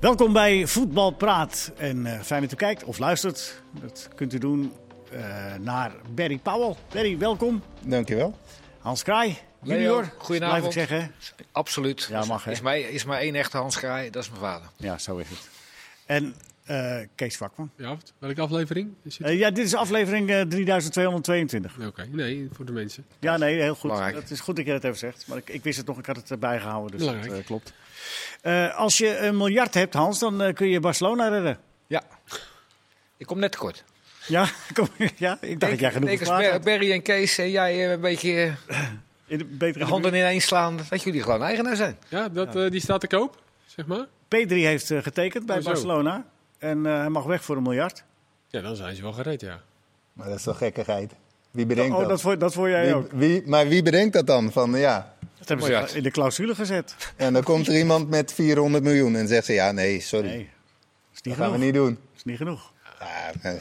Welkom bij Voetbal Praat. En eh, fijn dat u kijkt of luistert. Dat kunt u doen eh, naar Barry Powell. Barry, welkom. Dankjewel. Hans Kraai, Leo, junior. goedenavond. Blijf ik zeggen. Absoluut. Ja, mag, hè? is, maar, is maar één echte Hans Kraai, dat is mijn vader. Ja, zo is het. En Kees Vakman. Ja, welke aflevering is het? Eh, ja, dit is aflevering eh, 3222. Oké, nee, voor de mensen. Ja, nee, heel goed. Belangrijk. Het is goed dat je dat even zegt. Maar ik, ik wist het nog, ik had het erbij gehouden. Dus dat Belangrijk. eh, klopt. Eh, als je een miljard hebt, Hans, dan eh, kun je Barcelona redden. Ja. Ik kom net tekort. Ja, kom, ja ik dacht dat jij genoeg Ik had. Berry en Kees en jij eh, een beetje In de betere de handen ineens slaan, dat jullie gewoon eigenaar zijn. Ja, dat, eh, die staat te koop, zeg maar. P3 heeft eh, getekend bij Oh. Barcelona. En eh, hij mag weg voor een miljard. Ja, dan zijn ze wel gereed, ja. Maar dat is toch gekkigheid? Wie bedenkt oh, dat? dat vond, dat vond jij Wie- ook. wie, maar wie bedenkt dat dan? Van, ja. Dat hebben ze in de clausule gezet. En dan komt er iemand met 400 miljoen en zegt ze, ja nee, sorry, Nee, is niet dat gaan we niet doen. is niet genoeg. Ja, eh,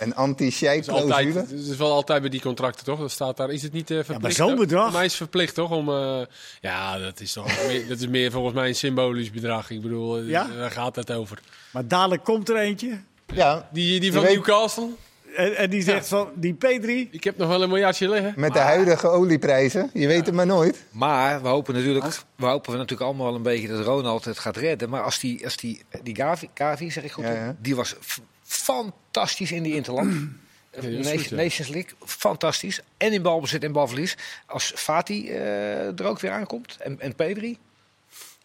een anti-sheik Het is, wel altijd bij die contracten, toch? Dat staat daar. Is het niet eh, verplicht? maar zo'n bedrag? Voor mij is het verplicht, toch? Om, eh, ja, dat is, toch meer, dat is meer volgens mij een symbolisch bedrag. Ik bedoel, eh, Ja? daar gaat het over. Maar dadelijk komt er eentje. Ja, Die, die van weet- Newcastle, En, en die zegt van, die P3... ik heb nog wel een miljardje liggen. met de huidige olieprijzen, je weet het maar nooit. Maar we hopen natuurlijk, we hopen natuurlijk allemaal wel een beetje dat Ronald het gaat redden. Maar als die, als die, die Gavi, Gavi zeg ik goed, Ja, hè? ja. die was fantastisch in die Interland. goed, ja. Nations League, fantastisch. En in balbezit en balverlies. Als Fati eh, er ook weer aankomt en, en Pedri,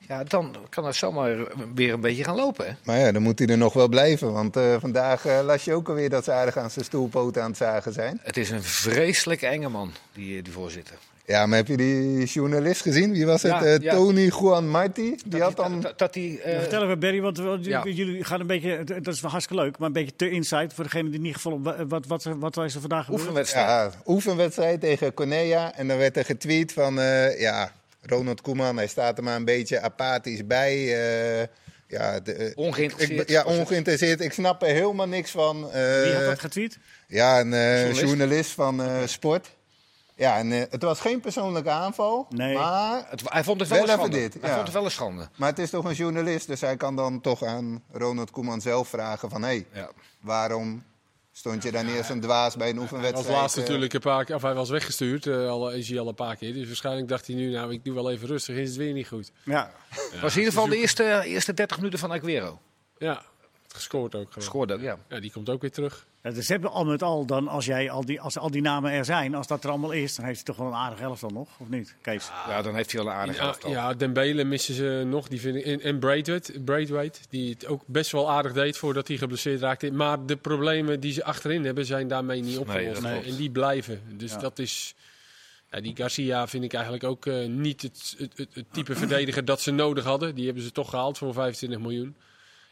ja, dan kan het zomaar weer een beetje gaan lopen. Hè? Maar ja, dan moet hij er nog wel blijven, want eh, vandaag eh, las je ook alweer dat ze aardig aan zijn stoelpoten aan het zagen zijn. Het is een vreselijk enge man, die, die voorzitter. Ja, maar heb je die journalist gezien? Wie was het? Ja, Eh, ja. Tony Juan Marti? Die had dan... Dat, dat die, eh, Ja, vertel even, Barry, want, ja. jullie gaan een beetje... Dat is wel hartstikke leuk, maar een beetje te insight voor degene die niet gevolgd. Wat, wat, wat, wat is er vandaag gebeurd? oefenwedstrijd. Ja, oefenwedstrijd tegen Cornea. En dan werd er getweet van, eh, ja, Ronald Koeman, hij staat er maar een beetje apathisch bij. eh, ja, de, Ongeïnteresseerd. ik, ja, ongeïnteresseerd. Ik snap er helemaal niks van. eh, Wie had dat getweet? ja, een eh, Journalist. journalist, van eh, Sport. Ja, en eh, het was geen persoonlijke aanval. Nee. Maar, Het, hij vond het wel, Wel een even schande. dit, Hij ja. vond het wel een schande. maar het is toch een journalist, dus hij kan dan toch aan Ronald Koeman zelf vragen van... hé, hey, Ja. waarom stond je dan eerst een dwaas bij een Hij oefenwedstrijd? was laatst eh, natuurlijk een paar keer, of hij was weggestuurd, eh, al, is hij al een paar keer. Dus waarschijnlijk dacht hij nu, nou ik doe wel even rustig, is het weer niet goed. Ja. was in ieder geval de eerste, eerste 30 minuten van Aguero. Ja, gescoord ook gewoon. Scoorde ook, ja. Ja, die komt ook weer terug. Ja, dus ze hebben al met al dan, als, jij al die, als al die namen er zijn, als dat er allemaal is, dan heeft hij toch wel een aardig elftal nog, of niet, Kees? Ja, dan heeft hij wel een aardig Ja, elftal. ja, Dembele missen ze nog. Die vind ik, en en Braithwaite, Braithwaite, die het ook best wel aardig deed voordat hij geblesseerd raakte. Maar de problemen die ze achterin hebben, zijn daarmee niet opgelost. en die blijven. Dus Ja. dat is... Ja, die Garcia vind ik eigenlijk ook eh, niet het, het, het, het type verdediger dat ze nodig hadden. Die hebben ze toch gehaald voor 25 miljoen.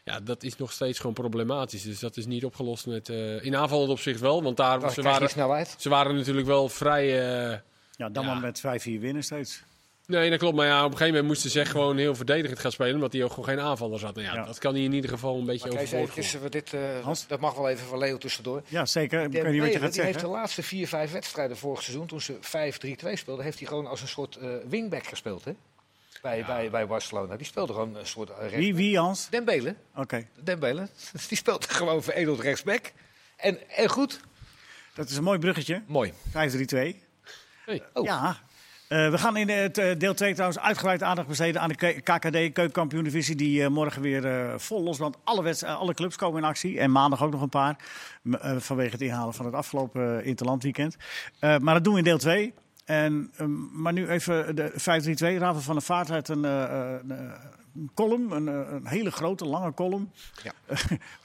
Ja, dat is nog steeds gewoon problematisch. Dus dat is niet opgelost met... eh, in aanvallend opzicht wel, want daar, ze, waren, snelheid. ze waren natuurlijk wel vrij... eh, Ja, dan Ja. maar met 5-4 winnen steeds. Nee, dat klopt. Maar ja, op een gegeven moment moesten ze echt gewoon heel verdedigend gaan spelen. Omdat hij ook gewoon geen aanvallers had. Nou ja, Ja. dat kan hij in ieder geval een beetje eh, dit, eh, Hans? dat mag wel even van Leo tussendoor. Ja, zeker. Ik weet niet wat je die gaat heeft de zeggen. laatste vier, vijf wedstrijden vorig seizoen, toen ze 5-3-2 speelden, heeft hij gewoon als een soort eh, wingback gespeeld. Hè? Bij, bij, bij Barcelona. Die speelde gewoon een soort eh. Wie, wie Hans? Dembele. Oké, Dembele. Die speelt gewoon veredeld rechtsback. En, en goed. dat is een mooi bruggetje. Mooi. 5-3-2. Hey. Oh. Ja. Eh, we gaan in het eh, deel 2 trouwens uitgebreid aandacht besteden aan de K- KKD, Keukenkampioen-divisie, die eh, morgen weer eh, vol losbrandt. Alle, eh, alle clubs komen in actie en maandag ook nog een paar, eh, vanwege het inhalen van het afgelopen uh, Interlandweekend. Eh, maar dat doen we in deel 2. En, ehm, maar nu even de 532. Raven van der Vaart uit een, eh, eh, een, een column, een, eh, een hele grote, lange column. Ja.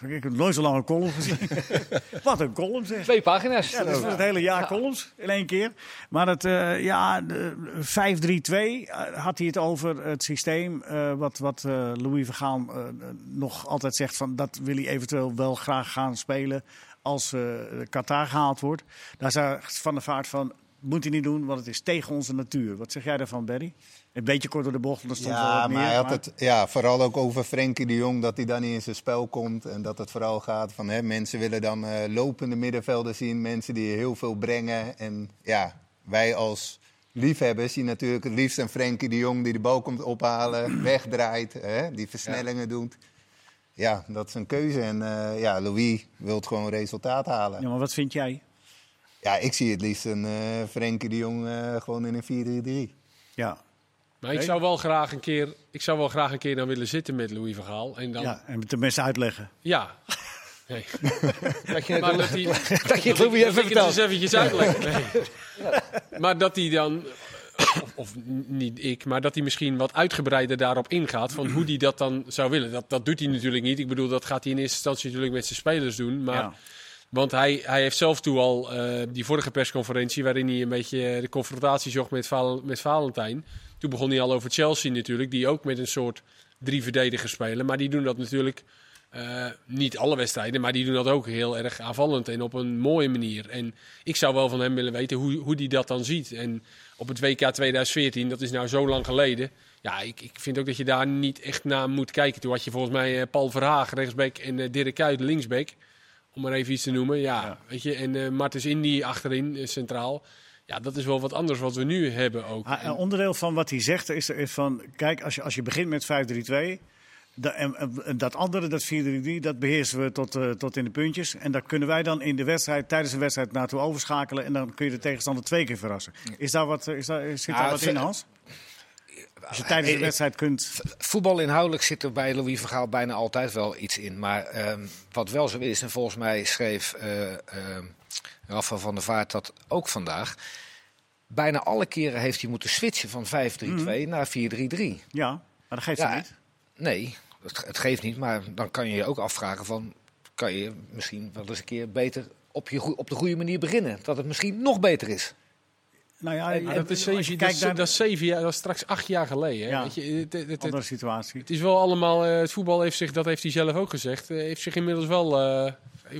ik heb nooit zo'n lange column gezien. Wat een column zeg. Twee pagina's. Ja, dat is voor het hele jaar columns in één keer. Maar het, eh, ja, de 5-3-2 eh, had hij het over het systeem. eh, wat wat eh, Louis Vergaal eh, nog altijd zegt van dat wil hij eventueel wel graag gaan spelen als eh, Qatar gehaald wordt. Daar zei Van der Vaart van, moet hij niet doen, want het is tegen onze natuur. Wat zeg jij daarvan, Barry? Een beetje kort door de bocht, want er stond wel Ja, maar hij had maar- het ja, vooral ook over Frenkie de Jong, dat hij dan niet in zijn spel komt. En dat het vooral gaat van hè, mensen willen dan eh, lopende middenvelden zien, mensen die heel veel brengen. En ja, wij als liefhebbers zien natuurlijk het liefst een Frenkie de Jong die de bal komt ophalen, wegdraait, hè, die versnellingen doet. ja, dat is een keuze. En eh, ja, Louis wil gewoon resultaat halen. Ja, maar wat vind jij? Ja, ik zie het liefst een eh Frenkie de Jong eh, gewoon in een 4-3-3. Ja. Maar ik zou wel graag een keer, ik zou wel graag een keer dan willen zitten met Louis van Gaal. En dan, ja. ja, en mensen uitleggen. Nee. Dat je Maar dat je het Louis even dat ik het eens vertelt. eventjes uitleggen. Nee. Maar dat hij dan, of, of niet ik, maar dat hij misschien wat uitgebreider daarop ingaat van hoe hij dat dan zou willen. Dat, dat doet hij natuurlijk niet. Ik bedoel, dat gaat hij in eerste instantie natuurlijk met zijn spelers doen. Maar, Ja. Want hij, hij heeft zelf toen al eh, die vorige persconferentie, waarin hij een beetje de confrontatie zocht met, met Valentijn. Toen begon hij al over Chelsea natuurlijk, die ook met een soort drie verdedigers spelen. Maar die doen dat natuurlijk eh, niet alle wedstrijden, maar die doen dat ook heel erg aanvallend en op een mooie manier. En ik zou wel van hem willen weten hoe, hoe hij dat dan ziet. En op het WK 2014, dat is nou zo lang geleden. Ja, ik, ik vind ook dat je daar niet echt naar moet kijken. Toen had je volgens mij eh, Paul Verhaag, rechtsback, en Dirk Kuyt, linksback. Om maar even iets te noemen. Ja, Ja. weet je. En eh Martens Indy achterin, eh, centraal. Ja, dat is wel wat anders wat we nu hebben ook. Ah, En- Een onderdeel van wat hij zegt is, is van, kijk, als je, als je begint met 5-3-2, da- en, en dat andere, dat 4-3-3, dat beheersen we tot, eh, tot in de puntjes. En daar kunnen wij dan in de wedstrijd, tijdens een wedstrijd naartoe overschakelen. En dan kun je de tegenstander twee keer verrassen. Is daar wat, is daar, zit daar wat in, Hans? Als je tijdens de ik- wedstrijd kunt... Voetbal inhoudelijk zit er bij Louis van Gaal bijna altijd wel iets in. Maar ehm, wat wel zo is, en volgens mij schreef eh ehm Rafa van der Vaart dat ook vandaag. Bijna alle keren heeft hij moeten switchen van 5-3-2 naar 4-3-3. Ja, maar dat geeft Ja, niet. Nee, het, het geeft niet. Maar dan kan je je ook afvragen van... kan je misschien wel eens een keer beter op, je, op de goede manier beginnen? Dat het misschien nog beter is. Nou ja, en- dat is, zeven, je dat, is, naar dat is zeven jaar, dat is straks acht jaar geleden. Hè? Ja. Weet je, het, het, het, andere situatie. het is wel allemaal, eh, het voetbal heeft zich, dat heeft hij zelf ook gezegd, eh, heeft zich inmiddels wel, eh,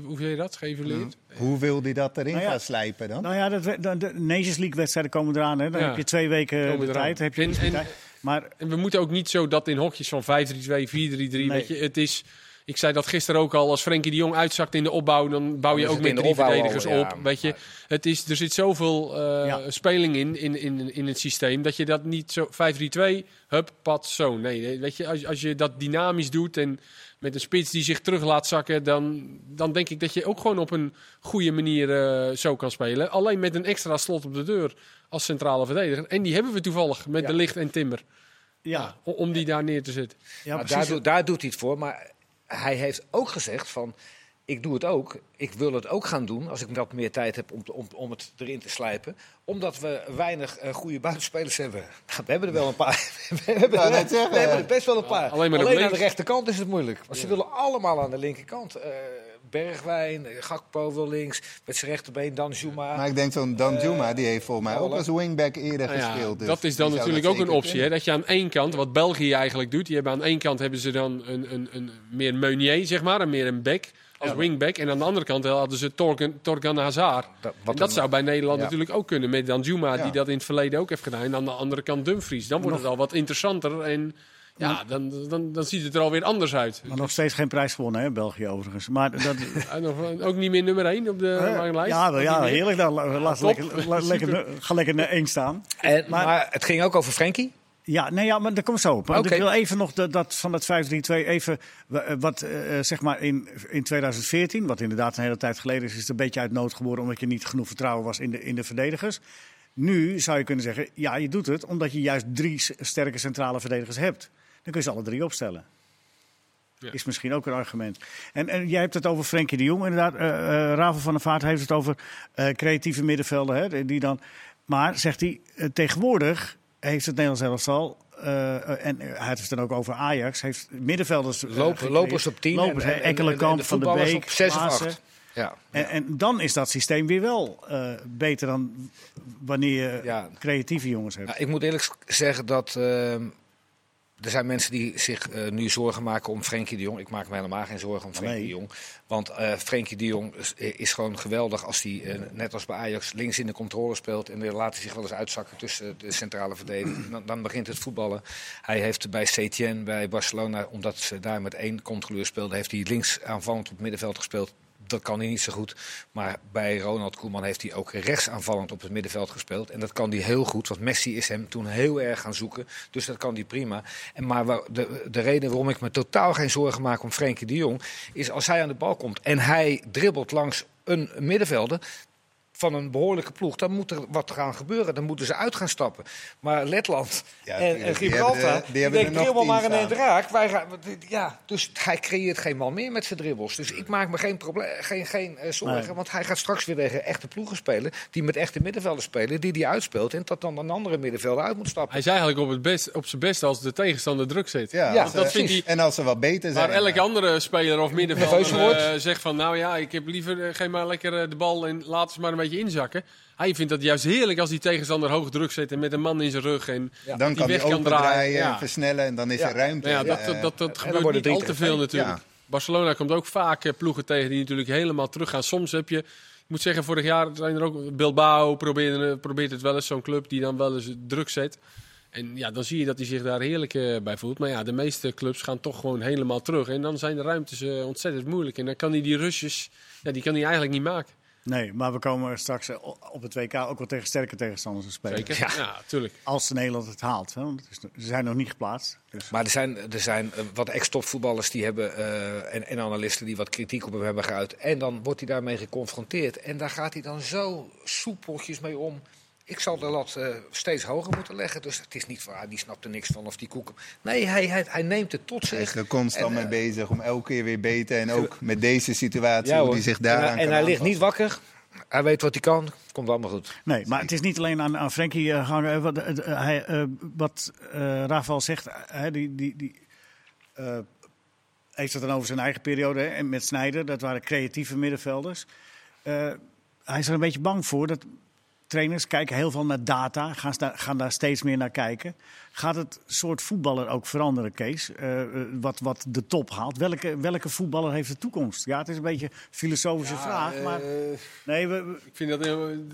hoe zeg je dat, geëvalueerd? Hoe wil hij dat erin Nou ja. gaan slijpen dan? Nou ja, dat, de, de Nations League wedstrijden komen eraan. Hè. Dan Ja. heb je twee weken de tijd. Heb je En- meer en- tijd. Maar En we moeten ook niet zo dat in hokjes van 5-3-2, 4-3-3, weet je, het is... Ik zei dat gisteren ook al, als Frenkie de Jong uitzakt in de opbouw, dan bouw je Dan ook met drie al, verdedigers ja, op. Weet je, het is, er zit zoveel eh, Ja. speling in, in, in, in het systeem, dat je dat niet zo 5-3-2, hup, pad, zo. Nee, weet je, als, als je dat dynamisch doet en met een spits die zich terug laat zakken, dan, dan denk ik dat je ook gewoon op een goede manier eh, zo kan spelen. Alleen met een extra slot op de deur als centrale verdediger. En die hebben we toevallig met Ja. de licht en timmer. ja, Om die daar neer te zetten. ja precies. daar, doet- daar doet hij het voor. Maar hij heeft ook gezegd van... Ik doe het ook. Ik wil het ook gaan doen als ik wat meer tijd heb om, om, om het erin te slijpen. Omdat we weinig eh, goede buitenspelers hebben. Nou, we hebben er wel een paar. we hebben, er, we hebben er best wel een paar. Alleen maar aan de rechterkant is het moeilijk. Want ze willen allemaal aan de linkerkant. Eh, Bergwijn, eh, Gakpo wil links. Met zijn rechterbeen, dan Juma. Maar ik denk zo'n Dan Eh, Juma, die heeft volgens mij ook Halle. als wingback eerder Nou ja, gespeeld. Dus dat is dan natuurlijk ook een optie. Hè? Dat je aan één kant, wat België eigenlijk doet, die hebben aan één kant hebben ze dan een, een, een meer Meunier, zeg maar, en meer een back als Ja. wingback. En aan de andere kant hadden ze Torgan, Torgan Hazard. Dat- En dat een- zou bij Nederland Ja. natuurlijk ook kunnen met Danjuma, Ja. die dat in het verleden ook heeft gedaan. En aan de andere kant Dumfries. Dan wordt het al wat interessanter en ja, dan, dan, dan ziet het er alweer anders uit. Maar nog steeds geen prijs gewonnen, hè, België overigens. Maar dat, nog- ook niet meer nummer 1 op de ranglijst. ja, Ook ja, niet meer. heerlijk. Dan, laat Top. lekker, la- lekker, ga lekker naar één staan. En, maar, Maar- het ging ook over Frenkie. Ja, nee, ja, maar daar komt zo op. Ik wil even nog dat, dat van dat 5-3-2 even eh, wat eh, eh, zeg maar in, in 2014, wat inderdaad een hele tijd geleden is, is het een beetje uit nood geboren omdat je niet genoeg vertrouwen was in de, in de verdedigers. Nu zou je kunnen zeggen, ja, je doet het omdat je juist drie sterke centrale verdedigers hebt. Dan kun je ze alle drie opstellen. Ja. Is misschien ook een argument. En, en jij hebt het over Frenkie de Jong, inderdaad. eh, Ravel van der Vaart heeft het over eh, creatieve middenvelden. Hè, die dan, maar, zegt hij, tegenwoordig heeft het Nederlands elftal... en hij heeft het dan ook over Ajax. Heeft middenvelders lopers op 10 Lopers, en, en, en, en de Van de Beek, op 6 of Klaassen. 8. Ja. En, en dan is dat systeem weer wel beter dan wanneer je Ja. creatieve jongens hebt. Ja, ik moet eerlijk zeggen dat ehm, er zijn mensen die zich eh, nu zorgen maken om Frenkie de Jong. Ik maak me helemaal geen zorgen om Frenkie Nee. de Jong. Want eh Frenkie de Jong is, is gewoon geweldig als hij, eh, net als bij Ajax, links in de controle speelt. En laat hij zich wel eens uitzakken tussen de centrale verdediging. Dan, dan begint het voetballen. Hij heeft bij Setien, bij Barcelona, omdat ze daar met één controleur speelden, heeft hij links aanvallend op het middenveld gespeeld. Dat kan hij niet zo goed. Maar bij Ronald Koeman heeft hij ook rechtsaanvallend op het middenveld gespeeld. En dat kan hij heel goed, want Messi is hem toen heel erg gaan zoeken. Dus dat kan hij prima. En maar de, de reden waarom ik me totaal geen zorgen maak om Frenkie de Jong... is als hij aan de bal komt en hij dribbelt langs een middenvelder van een behoorlijke ploeg, dan moet er wat gaan gebeuren. Dan moeten ze uit gaan stappen. Maar Letland Ja, en. Die Gibraltar, hebben die die, hebben er denken dribbel maar tien in één staan. raak. Wij gaan, ja, dus hij creëert geen man meer met zijn dribbles. Dus ik maak me geen, probleem, geen, geen eh, zorgen. Nee. Want hij gaat straks weer tegen echte ploegen spelen. Die met echte middenvelders spelen. Die die uitspeelt. En dat dan een andere middenvelder uit moet stappen. Hij is eigenlijk op, het best, op zijn best als de tegenstander druk zet. Ja, dat vindt hij- En als ze wat beter zijn. Waar elke ja. andere speler of middenvelder eh, zegt van... nou ja, ik heb liever eh, geef maar lekker de bal en laat ze maar een beetje inzakken. Hij vindt het juist heerlijk als die tegenstander hoog druk zet en met een man in zijn rug. En Ja. Dan die kan hij weg kan opendraaien draaien. Ja. versnellen en dan is Ja. er ruimte. Nou ja, dat, Eh, dat, dat, dat gebeurt niet al te veel natuurlijk. Ja. Barcelona komt ook vaak eh, ploegen tegen die natuurlijk helemaal teruggaan. Soms heb je, ik moet zeggen, vorig jaar zijn er ook Bilbao probeert, probeert het wel eens zo'n club die dan wel eens druk zet. En ja, dan zie je dat hij zich daar heerlijk eh, bij voelt. Maar ja, de meeste clubs gaan toch gewoon helemaal terug. En dan zijn de ruimtes eh, ontzettend moeilijk. En dan kan hij die rushes, ja, die kan hij eigenlijk niet maken. Nee, maar we komen straks eh, op het WK ook wel tegen sterke tegenstanders te spelen. Zeker? Ja. Ja, tuurlijk. Als Nederland het haalt. Hè? Want ze zijn nog niet geplaatst. Dus. Maar er zijn, er zijn eh, wat ex-topvoetballers die hebben, eh, en, en analisten die wat kritiek op hem hebben geuit. En dan wordt hij daarmee geconfronteerd. En daar gaat hij dan zo soepeltjes mee om. Ik zal de lat eh, steeds hoger moeten leggen. Dus het is niet van, ah, die snapt er niks van of die koeken. Nee, hij, hij, hij neemt het tot Hij is zich. er constant En, mee eh, bezig om elke keer weer beter. En ook met deze situatie, Ja, hoe hoor. hij zich en daaraan hij, en kan hij ligt niet wakker. Hij weet wat hij kan. Komt allemaal goed. Nee, maar het is niet alleen aan, aan Frenkie eh, hangen. Wat, hij, eh, wat eh, Rafael zegt, hij die, die, die, eh, heeft het dan over zijn eigen periode hè, en met Snijder. Dat waren creatieve middenvelders. Eh, hij is er een beetje bang voor dat trainers kijken heel veel naar data, gaan, gaan daar steeds meer naar kijken. Gaat het soort voetballer ook veranderen, Kees? Eh, eh, wat, wat de top haalt. Welke, welke voetballer heeft de toekomst? Ja, het is een beetje een filosofische vraag, maar nee, we, we- Ik vind dat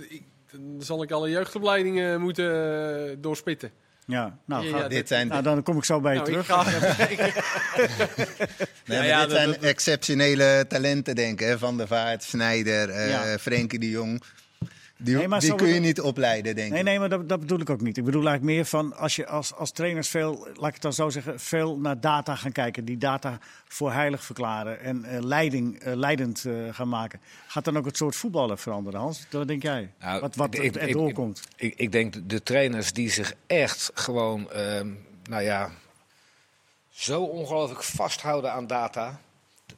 ik, dan zal ik alle jeugdopleidingen moeten eh, doorspitten. ja, nou, Ja, ga- ja, Dit zijn, nou, dan kom ik zo bij je Nou, ik terug. ga- nee, maar ja, dit dat- zijn dat- exceptionele talenten, denk ik. Van der Vaart, Snijder, eh Ja. Frenkie de Jong. Die, Nee, kun je niet opleiden, denk Nee, ik. nee, maar dat, dat bedoel ik ook niet. Ik bedoel eigenlijk meer van als je als, als trainers veel, laat ik het dan zo zeggen, veel naar data gaan kijken, die data voor heilig verklaren en eh, leiding, eh, leidend eh, gaan maken. Gaat dan ook het soort voetballen veranderen, Hans? Wat denk jij? Nou, wat wat ik- er- ik- er ik- doorkomt. Ik, ik denk de- de trainers die zich echt gewoon, ehm, nou ja, zo ongelooflijk vasthouden aan data.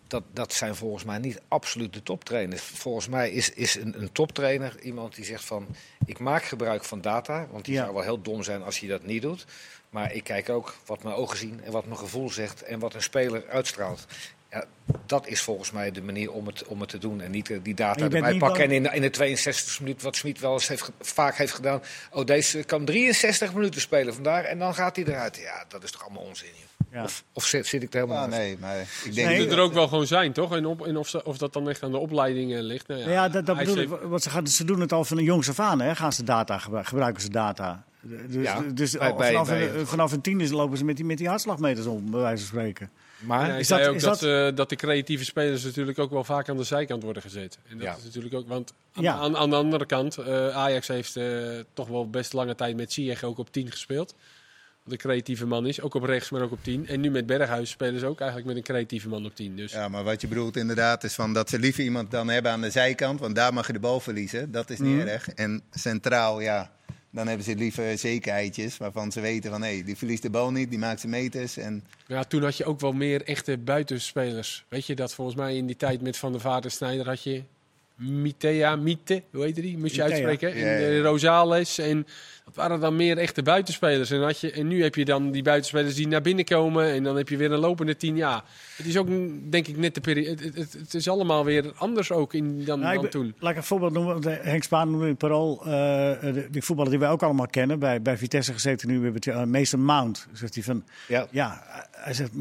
Dat, dat zijn volgens mij niet absoluut de toptrainers. Volgens mij is, is een, een toptrainer iemand die zegt van... ik maak gebruik van data, want die Ja. zou wel heel dom zijn als je dat niet doet. Maar ik kijk ook wat mijn ogen zien en wat mijn gevoel zegt... en wat een speler uitstraalt. Ja, dat is volgens mij de manier om het, om het te doen. En niet eh, die data erbij niet pakken bang- en in, de- in de 62 minuut, wat Smit wel eens heeft, vaak heeft gedaan. Oh, deze kan 63 minuten spelen vandaag en dan gaat hij eruit. Ja, dat is toch allemaal onzin, joh. Ja. Of, of zit, zit ik er helemaal Ah, nee, maar ik denk Nee, dat- er ook wel gewoon zijn, toch? En, op, en of, ze- of dat dan echt aan de opleiding eh, ligt. Nou ja, Ja, dat, bedoel ik. Want ze, gaan, ze doen het al van de jongs af aan, hè? Gaan ze data gebru- gebruiken ze data. Dus, Ja, dus bij- al bij- vanaf, bij- een, vanaf een tiende lopen ze met die, met die hartslagmeters om, bij wijze van spreken. Maar Ja, is zei dat- ook is dat, dat- eh, dat de creatieve spelers natuurlijk ook wel vaak aan de zijkant worden gezet. En dat Ja. is natuurlijk ook, want aan, Ja. aan, aan de andere kant, eh, Ajax heeft eh, toch wel best lange tijd met Ziyech ook op 10 gespeeld. Wat een creatieve man is, ook op rechts, maar ook op 10. En nu met Berghuis spelen ze ook eigenlijk met een creatieve man op 10. Dus Ja, maar wat je bedoelt inderdaad is van dat ze liever iemand dan hebben aan de zijkant, want daar mag je de bal verliezen. Dat is niet Mhm. erg. En centraal, ja, dan hebben ze liever zekerheidjes waarvan ze weten van hé, die verliest de bal niet, die maakt zijn meters. En ja, toen had je ook wel meer echte buitenspelers. Weet je dat volgens mij in die tijd met Van der Vaart en Snijder had je Mitea, Mite, hoe heet die? Moest je Mitea. uitspreken. Ja, ja, En ja. eh, Rosales. En dat waren dan meer echte buitenspelers. En, had je, en nu heb je dan die buitenspelers die naar binnen komen. En dan heb je weer een lopende tien. Ja, het is ook denk ik net de periode. Het, het, het is allemaal weer anders ook in, dan, Nou, ik dan ben- toen. Laat ik een voorbeeld noemen. want, eh, Henk Spaan noemde in parool. eh, de, die voetballer die wij ook allemaal kennen. Bij, bij Vitesse gezeten nu. We hebben het, eh, Mason Mount. Zegt hij van. ja, Ja, hij zegt.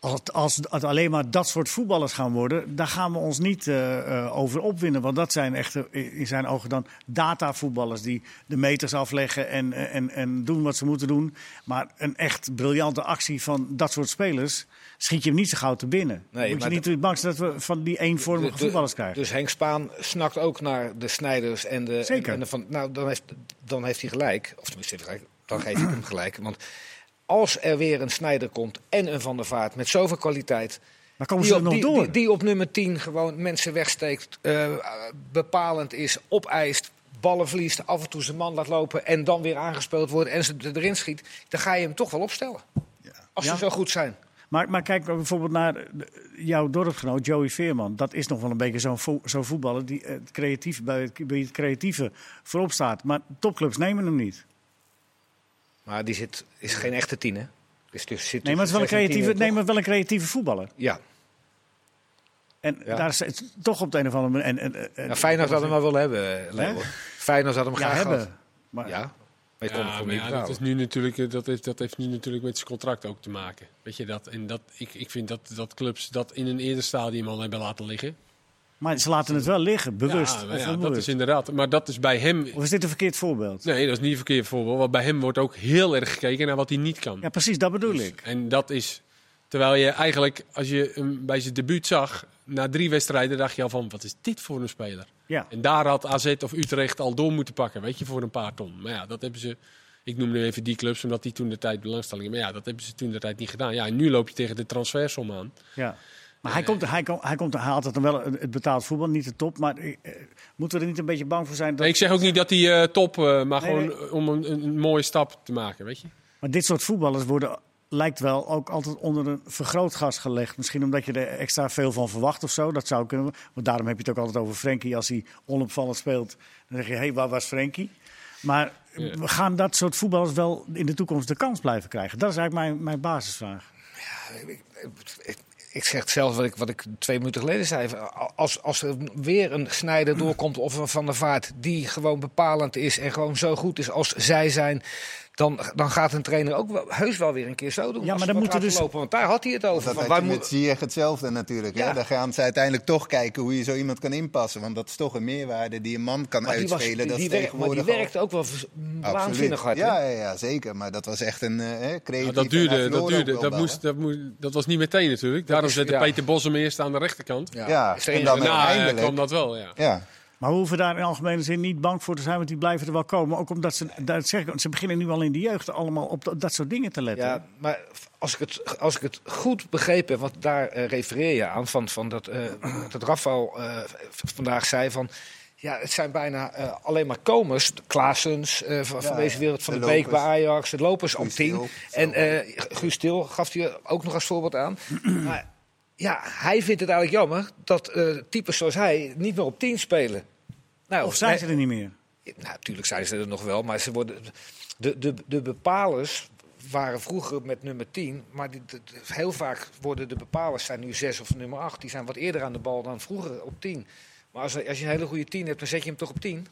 "M, als het, als het alleen maar dat soort voetballers gaan worden, daar gaan we ons niet eh, eh, over opwinden. Want dat zijn echt in zijn ogen dan datavoetballers die de meters afleggen en, eh, en, en doen wat ze moeten doen. Maar een echt briljante actie van dat soort spelers schiet je hem niet zo gauw te binnen. Nee, Moet je niet bang zijn dat we van die eenvormige voetballers krijgen. Dus Henk Spaan snakt ook naar de Snijders en de. Zeker. En, en de van, nou, dan heeft, dan heeft hij gelijk. Of tenminste, dan geef ik hem gelijk. Want als er weer een Snijder komt en een Van der Vaart met zoveel kwaliteit. maar komen Die ze er op, nog die, door? die, die op nummer 10 gewoon mensen wegsteekt, eh, bepalend is, opeist, ballen verliest, af en toe zijn man laat lopen en dan weer aangespeeld wordt en ze er- erin schiet, dan ga je hem toch wel opstellen. Als Ja. ze zo goed zijn. Maar, maar kijk bijvoorbeeld naar jouw dorpsgenoot Joey Veerman. Dat is nog wel een beetje zo'n vo- zo'n voetballer die eh, het creatief, bij, het, bij het creatieve voorop staat. Maar topclubs nemen hem niet. Maar die zit, is geen echte tien, hè? Dus, dus zit Nee, maar het is wel een creatieve, nee, maar wel een creatieve voetballer. Ja, En Ja. daar is het toch op de een of andere manier. En, en, en, nou, Feyenoord had hem maar wel hebben, eh, Leo. Hè? Feyenoord had hem ja, graag hebben. gehad. Maar, Ja, Ja, maar niet ja, dat, is nu natuurlijk, eh, dat, heeft, dat heeft nu natuurlijk met zijn contract ook te maken. Weet je dat? En dat, ik, ik vind dat, dat clubs dat in een eerder stadium al hebben laten liggen. Maar ze laten het wel liggen, bewust. Ja, dat is inderdaad. Maar dat is bij hem. Of is dit een verkeerd voorbeeld? Nee, dat is niet een verkeerd voorbeeld. Want bij hem wordt ook heel erg gekeken naar wat hij niet kan. Ja, precies, dat bedoel Dus- ik. En dat is. Terwijl je eigenlijk, als je hem bij zijn debuut zag, na drie wedstrijden, dacht je al van: wat is dit voor een speler? Ja. En daar had AZ of Utrecht al door moeten pakken, weet je, voor een paar ton. Maar ja, dat hebben ze. Ik noem nu even die clubs, omdat die toen de tijd belangstellingen. Maar ja, dat hebben ze toen de tijd niet gedaan. Ja, en nu loop je tegen de transfersom aan. Ja. Maar hij, komt, hij, komt, hij, komt, hij haalt het dan wel het betaald voetbal, niet de top. Maar eh, moeten we er niet een beetje bang voor zijn? Dat, Nee, ik zeg ook niet dat hij eh, top, eh, maar Nee, gewoon nee. eh, om een, een, een mooie stap te maken, weet je. Maar dit soort voetballers worden, lijkt wel, ook altijd onder een vergrootglas gelegd. Misschien omdat je er extra veel van verwacht of zo. Dat zou kunnen. Want daarom heb je het ook altijd over Frenkie. Als hij onopvallend speelt, dan zeg je, hé, hey, waar was Frenkie? Maar Ja. we gaan dat soort voetballers wel in de toekomst de kans blijven krijgen? Dat is eigenlijk mijn, mijn basisvraag. Ik, ik zeg het zelf wat ik, wat ik twee minuten geleden zei. Als, als er weer een snijder doorkomt of een Van der Vaart die gewoon bepalend is en gewoon zo goed is als zij zijn, dan, dan gaat een trainer ook wel, heus wel weer een keer zo doen. Ja, maar dan moeten dus- lopen, want daar had hij het over. Dat Van, had wij je hetzelfde natuurlijk. Ja. Hè? Dan gaan ze uiteindelijk toch kijken hoe je zo iemand kan inpassen. Want dat is toch een meerwaarde die een man kan maar die, was, uitspelen. die, dat is die werk- maar die werkte ook wel waanzinnig hard. hè? Ja, ja, ja, zeker. Maar dat was echt een creatief. Nou, dat duurde, dat, duurde dat, moest, dat, moest, dat was niet meteen natuurlijk. Daarom zette ja. Peter Bos hem eerst aan de rechterkant. Ja, Is er en een- dan Daarna eh, uiteindelijk... kwam dat wel, ja. Ja, Maar we hoeven daar in algemene zin niet bang voor te zijn, want die blijven er wel komen. Ook omdat ze, dat zeg ik, ze beginnen nu al in de jeugd allemaal op dat, dat soort dingen te letten. Ja, maar als ik het, als ik het goed begrepen heb, want daar eh, refereer je aan, van, van dat, eh, dat Rafael eh, vandaag zei van... Ja, het zijn bijna eh, alleen maar komers. Klaasens eh, van, van Ja, deze wereld, van de, de Beek bij. Ajax, de lopers op Guus 10. Til, En eh Guus Til gaf hij ook nog als voorbeeld aan. maar ja, hij vindt het eigenlijk jammer dat eh types zoals hij niet meer op 10 spelen. Nou, Of zijn nee, ze er niet meer? nou, natuurlijk zijn ze er nog wel, maar ze worden, de, de, de bepalers waren vroeger met nummer 10, maar die, de- de- heel vaak worden de bepalers zijn nu 6 of nummer 8. Die zijn wat eerder aan de bal dan vroeger op 10. Maar als, als je een hele goede 10 hebt, dan zet je hem toch op 10.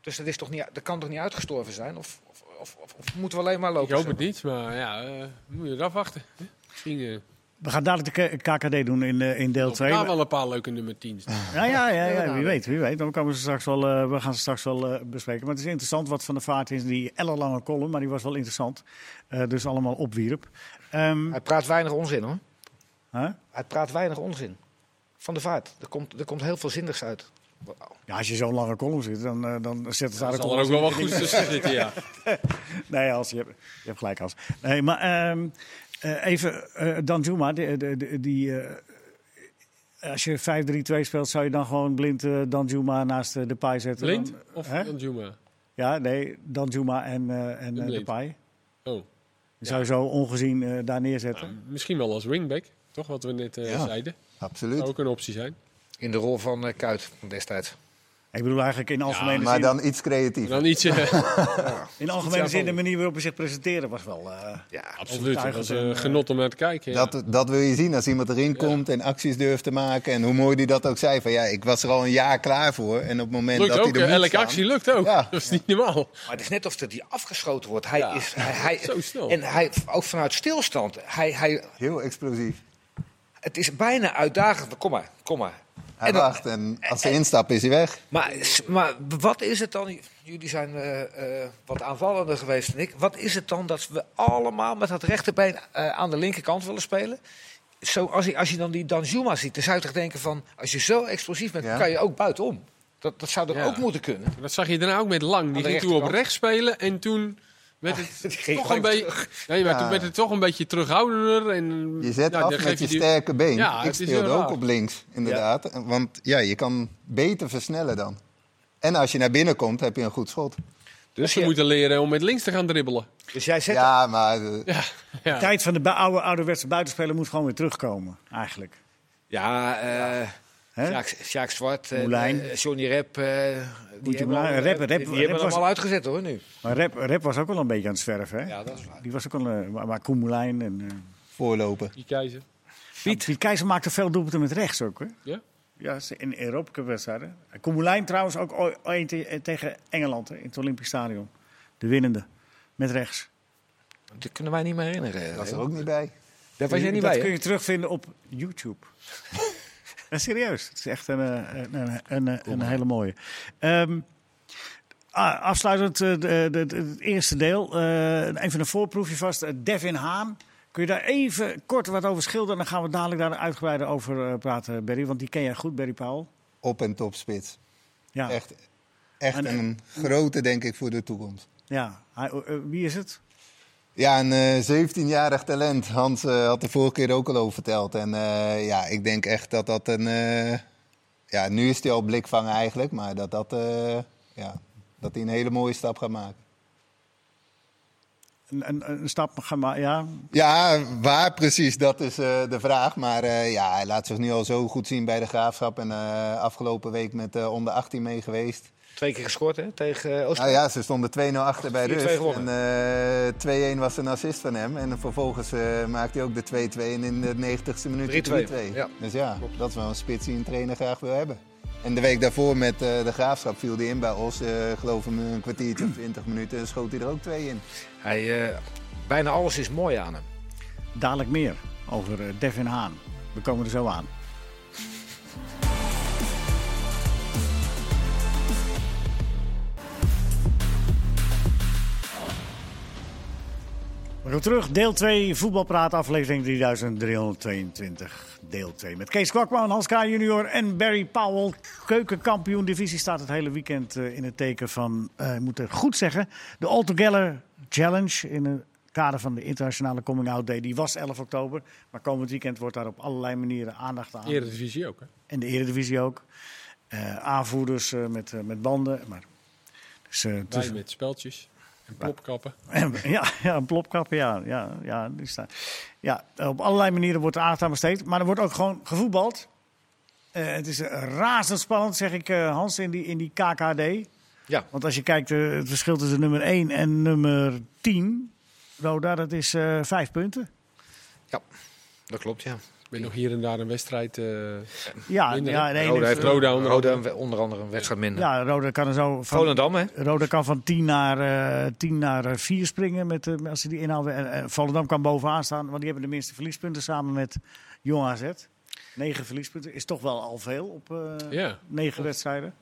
Dus dat, is toch niet, dat kan toch niet uitgestorven zijn? Of, of, of, moeten we alleen maar lopen? Ik hoop het niet, maar ja, eh, moet je het afwachten. Misschien eh, We gaan dadelijk de KKD doen in, eh, in deel lopen 2. daar wel een paar leuke nummer 10's. Ja, ja, ja, ja, wie weet, wie weet. Dan komen ze straks wel, eh, we gaan ze straks wel eh, bespreken. Maar het is interessant wat Van de Vaart is. Die ellenlange column, maar die was wel interessant. Eh, dus allemaal opwierp. Ehm, Hij praat weinig onzin hoor. huh? Hij praat weinig onzin. Van de vaart. Er komt, er komt heel veel zinnigs uit. Ja, als je zo'n lange column zit, dan, eh, dan zet het Daar er ook wel wat goeds tussen zitten, ja. Nee, als je, hebt, je hebt gelijk, als. Nee, maar ehm, eh, even, eh Dan Juma, die, die, eh, als je 5-3-2 speelt, zou je dan gewoon blind eh, Dan Juma naast eh, de paai zetten? Blind Dan- of hè? dan Juma? Ja, nee, Dan Juma en, eh en De eh, de blind. paai. Oh, Die zou je zo ongezien eh, daar neerzetten. nou, misschien wel als wingback, toch? Wat we net eh, Ja. zeiden. absoluut. Zou ook een optie zijn. In de rol van eh, Kuit destijds. Ik bedoel eigenlijk in algemene Maar zin. dan iets creatiever. Dan iets. eh, in algemene zin de manier waarop hij zich presenteerde was wel. eh, Ja, absoluut. Dat was en, een genot om naar te kijken. ja. Dat, dat wil je zien als iemand erin komt en acties durft te maken. En hoe mooi hij dat ook zei. Van ja, ik was er al een jaar klaar voor. En op het moment Lukt dat ook, hij er eh, elke staan- actie lukt ook. Ja. Dat is niet normaal. Maar het is net of dat hij afgeschoten wordt. Hij Ja. is, hij, hij, Zo snel. En hij, ook vanuit stilstand. Hij, hij, Heel explosief. Het is bijna uitdagend. Kom maar, kom maar. Hij En dan- wacht en als ze instappen is hij weg. Maar, maar wat is het dan? Jullie zijn eh, eh, wat aanvallender geweest dan ik. Wat is het dan dat we allemaal met dat rechterbeen eh, aan de linkerkant willen spelen? Zo, als, je, als je dan die Danjuma ziet, dan zou je toch denken van... als je zo explosief bent, Ja. kan je ook buitenom. Dat, dat zou er Ja. ook moeten kunnen. Dat zag je daarna ook met Lang. Die ging toen op rechts spelen en toen werd het ging toch een beetje. Nee, maar Ja. toen werd het toch een beetje terughoudender. En, Je zet ja, af met je sterke been. Ja, ik speelde ook raar. op links, inderdaad. Want ja, je kan beter versnellen dan. En als je naar binnen komt, heb je een goed schot. Dus, Ze je- moeten leren om met links te gaan dribbelen. dus jij zet... Ja, maar eh, Ja, ja. De tijd van de oude, ouderwetse buitenspeler moet gewoon weer terugkomen, eigenlijk. Ja, eh? Sjaak, Zwart, Moulijn. eh, Johnny Rep, eh, die hebben, al- die hebben hem was- al uitgezet hoor nu. Maar Rep, Rep was ook wel een beetje aan het zwerven, hè? Ja, dat is waar. Die was ook wel, eh, maar, maar Koen Moulijn en... eh, voorlopen. Die keizer. Piet. Piet Keizer maakte veel doelpunten met rechts ook, hè? Ja? Ja, in Europa wedstrijden. Koen Moulijn trouwens ook ooit één te- tegen Engeland, hè, in het Olympisch Stadion. De winnende, met rechts. Dat kunnen wij niet meer herinneren. Dat is er ook niet bij. Daar was jij niet dat bij, kun hè? je terugvinden op YouTube. Serieus, het is echt een, eh, een, een, een, hele mooie. Ehm, ah, afsluitend eh, het eerste deel. eh, even een voorproefje vast. Devin Haan. Kun je daar even kort wat over schilderen? Dan gaan we dadelijk daar uitgebreider over praten, Berry. Want die ken jij goed, Berry Paul. Op- en topspits. Ja, Echt, echt En, een grote, denk ik, voor de toekomst. ja. Wie is het? Ja, een eh, 17-jarig talent. Hans eh, had de vorige keer ook al over verteld. En eh, ja, ik denk echt dat dat een... eh, ja, nu is hij al blikvanger eigenlijk. Maar dat, dat, eh, ja, dat hij een hele mooie stap gaat maken. Een, een, een stap, gaan maar, ja. Ja, waar precies, dat is eh, de vraag. Maar eh, ja, hij laat zich nu al zo goed zien bij de Graafschap. En eh, afgelopen week met eh, onder 18 mee geweest. Twee keer gescoord hè, tegen uh, Nou ja, ze stonden 2-0 achter bij 4-2 rust. gewonnen. En eh 2-1 was een assist van hem. En vervolgens eh maakte hij ook de 2-2 en in de 90ste minuut 3-2. 3-2. Ja. Dus ja, dat is wel een spits die een trainer graag wil hebben. En de week daarvoor met eh, de Graafschap viel hij in bij Os. eh geloof ik een kwartiertje of 20 minuten en schoot hij er ook twee in. Hij, eh, bijna alles is mooi aan hem. Dadelijk meer over eh, Devin Haan. We komen er zo aan. We gaan terug, deel 2, voetbalpraat, aflevering 3322, deel 2. Met Kees Kwakman, Hans K. junior en Barry Powell. Keukenkampioen divisie staat het hele weekend eh, in het teken van, eh, ik moet het goed zeggen, de All Together Challenge in het kader van de internationale Coming Out Day. Die was 11 oktober, maar komend weekend wordt daar op allerlei manieren aandacht aan. Eredivisie ook, hè? En de Eredivisie ook. Eh, aanvoerders met, met banden. Maar, dus, tussen- met speltjes en plopkappen. ja, ja, een plopkap, ja. ja, ja, die staan. ja, op allerlei manieren wordt er aandacht aan besteed. Maar er wordt ook gewoon gevoetbald. Eh, het is eh, razendspannend, zeg ik eh, Hans, in die, in die KKD. Ja. Want als je kijkt, het verschil tussen nummer 1 en nummer 10, Roda, dat is vijf punten. ja, dat klopt ja. Ben nog hier en daar een wedstrijd. eh, Ja, Minder, ja, hè? de ene Roda is, heeft eh, Roda onder Roda andere. een- onder andere een wedstrijd minder. Ja, Roda kan er zo van, Volendam hè? Roda kan van 10 naar, eh 10 naar eh, 4 springen met, eh, als ze die inhalen. En, en Volendam kan bovenaan staan, want die hebben de minste verliespunten samen met Jong AZ. 9 verliespunten is toch wel al veel op eh Ja. 9 wedstrijden.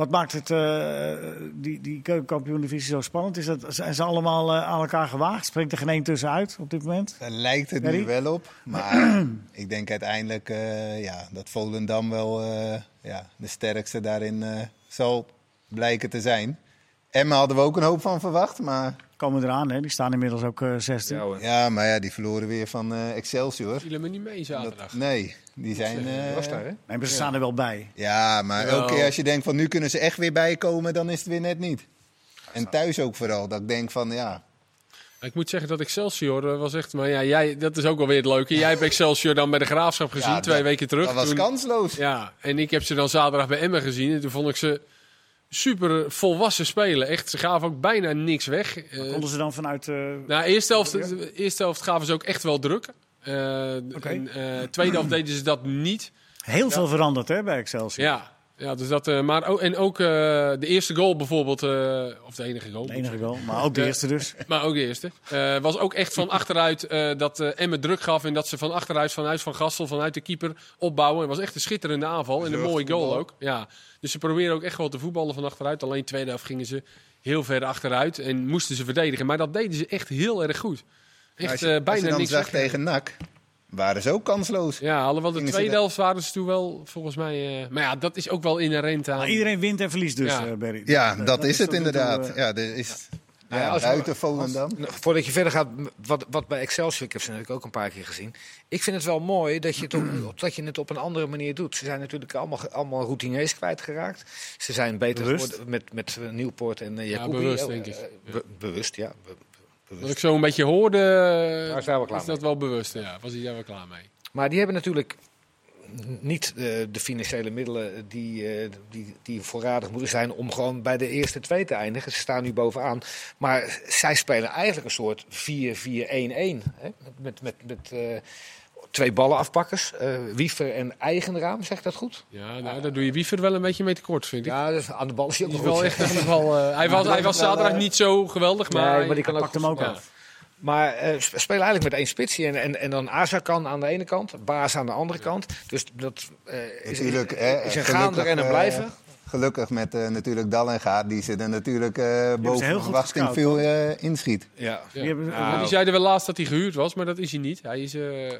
Wat maakt het, eh, die, die keukenkampioen-divisie zo spannend? Is dat, zijn ze allemaal eh, aan elkaar gewaagd? Springt er geen één tussenuit op dit moment? Daar lijkt het nu wel op. Maar ik denk uiteindelijk eh, ja, dat Volendam wel eh, ja, de sterkste daarin eh, zal blijken te zijn. Emma hadden we ook een hoop van verwacht. Maar Komen eraan, hè? die staan inmiddels ook eh 16. Ja, maar ja, die verloren weer van eh, Excelsior. vielen me niet mee Dat- zaterdag. nee, die zijn... Die eh, was daar hè? Nee, maar ze staan er wel bij. Ja, maar elke keer als je denkt van nu kunnen ze echt weer bijkomen, dan is het weer net niet. En thuis ook vooral. Dat ik denk van ja, Ik moet zeggen dat Excelsior eh, was echt... Maar ja, jij, dat is ook wel weer het leuke. Jij hebt Excelsior dan bij de Graafschap gezien, Ja, twee dat- weken terug. Dat was Toen- kansloos. Ja, en ik heb ze dan zaterdag bij Emmen gezien. En toen vond ik ze super volwassen spelen. Echt, ze gaven ook bijna niks weg. Eh, Konden ze dan vanuit... eh, nou, eerste helft, de eerste helft gaven ze ook echt wel druk. Eh, en, eh, tweede helft deden ze dat niet. heel veel veranderd hè, bij Excelsior. Ja, ja dus dat, eh, maar ook, en ook eh, de eerste goal bijvoorbeeld, eh, of de enige goal. De enige wel, maar ook de eerste dus. Maar ook de eerste. Eh, was ook echt van achteruit eh, dat eh Emmen druk gaf. En dat ze van achteruit, vanuit Van Gastel, vanuit de keeper opbouwen. Het was echt een schitterende aanval. En een mooie goal ook. Ja. Dus ze proberen ook echt wel te voetballen van achteruit. Alleen tweede helft gingen ze heel ver achteruit. En moesten ze verdedigen. Maar dat deden ze echt heel erg goed. Echt als je, eh, als je bijna dan niks zag weg. tegen NAC, waren ze ook kansloos. Ja, alhoewel de tweede helft waren ze toen wel volgens mij... eh, maar ja, dat is ook wel inherent aan... Maar iedereen wint en verliest dus, Ja. eh, Berry. Ja, dat, is het inderdaad. Ja, er is Nou ja, ja, als we- buiten Volendam. Voordat je verder gaat, wat, wat bij Excelsior, ik heb ze natuurlijk ook een paar keer gezien. Ik vind het wel mooi dat je het op, dat je het op een andere manier doet. Ze zijn natuurlijk allemaal, allemaal routineers kwijtgeraakt. Ze zijn beter Bewust? geworden met, met Nieuwpoort en uh, Ja, bewust, denk ik. bewust, ja. be- Wat bewust. ik zo een beetje hoorde, Daar klaar is dat wel bewust. Ja, was hij daar wel klaar mee. Maar die hebben natuurlijk niet eh, de financiële middelen die, eh, die, die voorradig moeten zijn om gewoon bij de eerste twee te eindigen. Ze staan nu bovenaan. Maar zij spelen eigenlijk een soort 4-4-1-1. hè, Met, met, met, eh, twee ballenafpakkers. eh Wiefer en Eigenraam, zegt dat goed? Ja, nou, daar doe je Wiever wel een beetje mee tekort, vind ik. Ja, dus aan de bal is hij ook nog wel echt in ieder geval, eh, hij, was, hij was zaterdag niet zo geweldig, maar, Nee, maar die kan ook hem ook ja. af. Maar eh, sp- spelen eigenlijk met één spitsie. En, en, en dan Azarkan aan de ene kant, Baas aan de andere kant. Dus dat eh, is, Natuurlijk, is, hè, is een gaande en een eh, blijven. Gelukkig met eh, natuurlijk Dallinga, die ze er natuurlijk eh heel boven goed verwachting veel eh, inschiet. Ja. Ja. Die hebben- Maar Die zeiden wel laatst dat hij gehuurd was, maar dat is hij niet. Hij is, eh,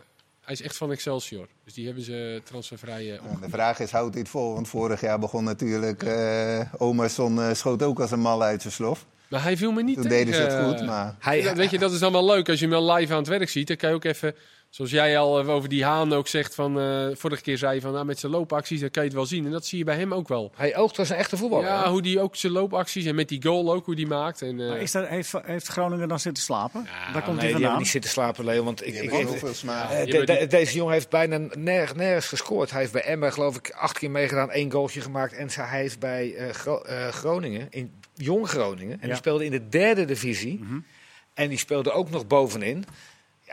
hij is echt van Excelsior. Dus die hebben ze transfervrij op. Nou, de vraag is, houdt het vol? Want vorig jaar begon natuurlijk, eh Omerson eh, schoot ook als een mal uit zijn slof. Maar hij viel me niet Toen tegen. deden ze het goed, maar... Hij, weet je, dat is dan wel leuk als je hem wel live aan het werk ziet. Dan kan je ook even, zoals jij al over die Haan ook zegt, van, eh, vorige keer zei je van nou, met zijn loopacties, dan kan je het wel zien. En dat zie je bij hem ook wel. hij oogt als een echte voetballer. Ja, hè? hoe die ook zijn loopacties en met die goal ook, hoe die maakt. En, eh, Maar is dat, heeft, heeft Groningen dan zitten slapen? Ja, Daar komt nee, hij vandaan. niet zitten slapen, Leo. Want ik, ik, ik- heel veel smaak. eh, de- deze jongen heeft bijna nergens, nergens gescoord. Hij heeft bij Emmen, geloof ik, acht keer meegedaan, één goaltje gemaakt. En ze- hij heeft bij eh, Gro- eh, Groningen, in Jong Groningen, en Ja. die speelde in de derde divisie. Mhm. En die speelde ook nog bovenin.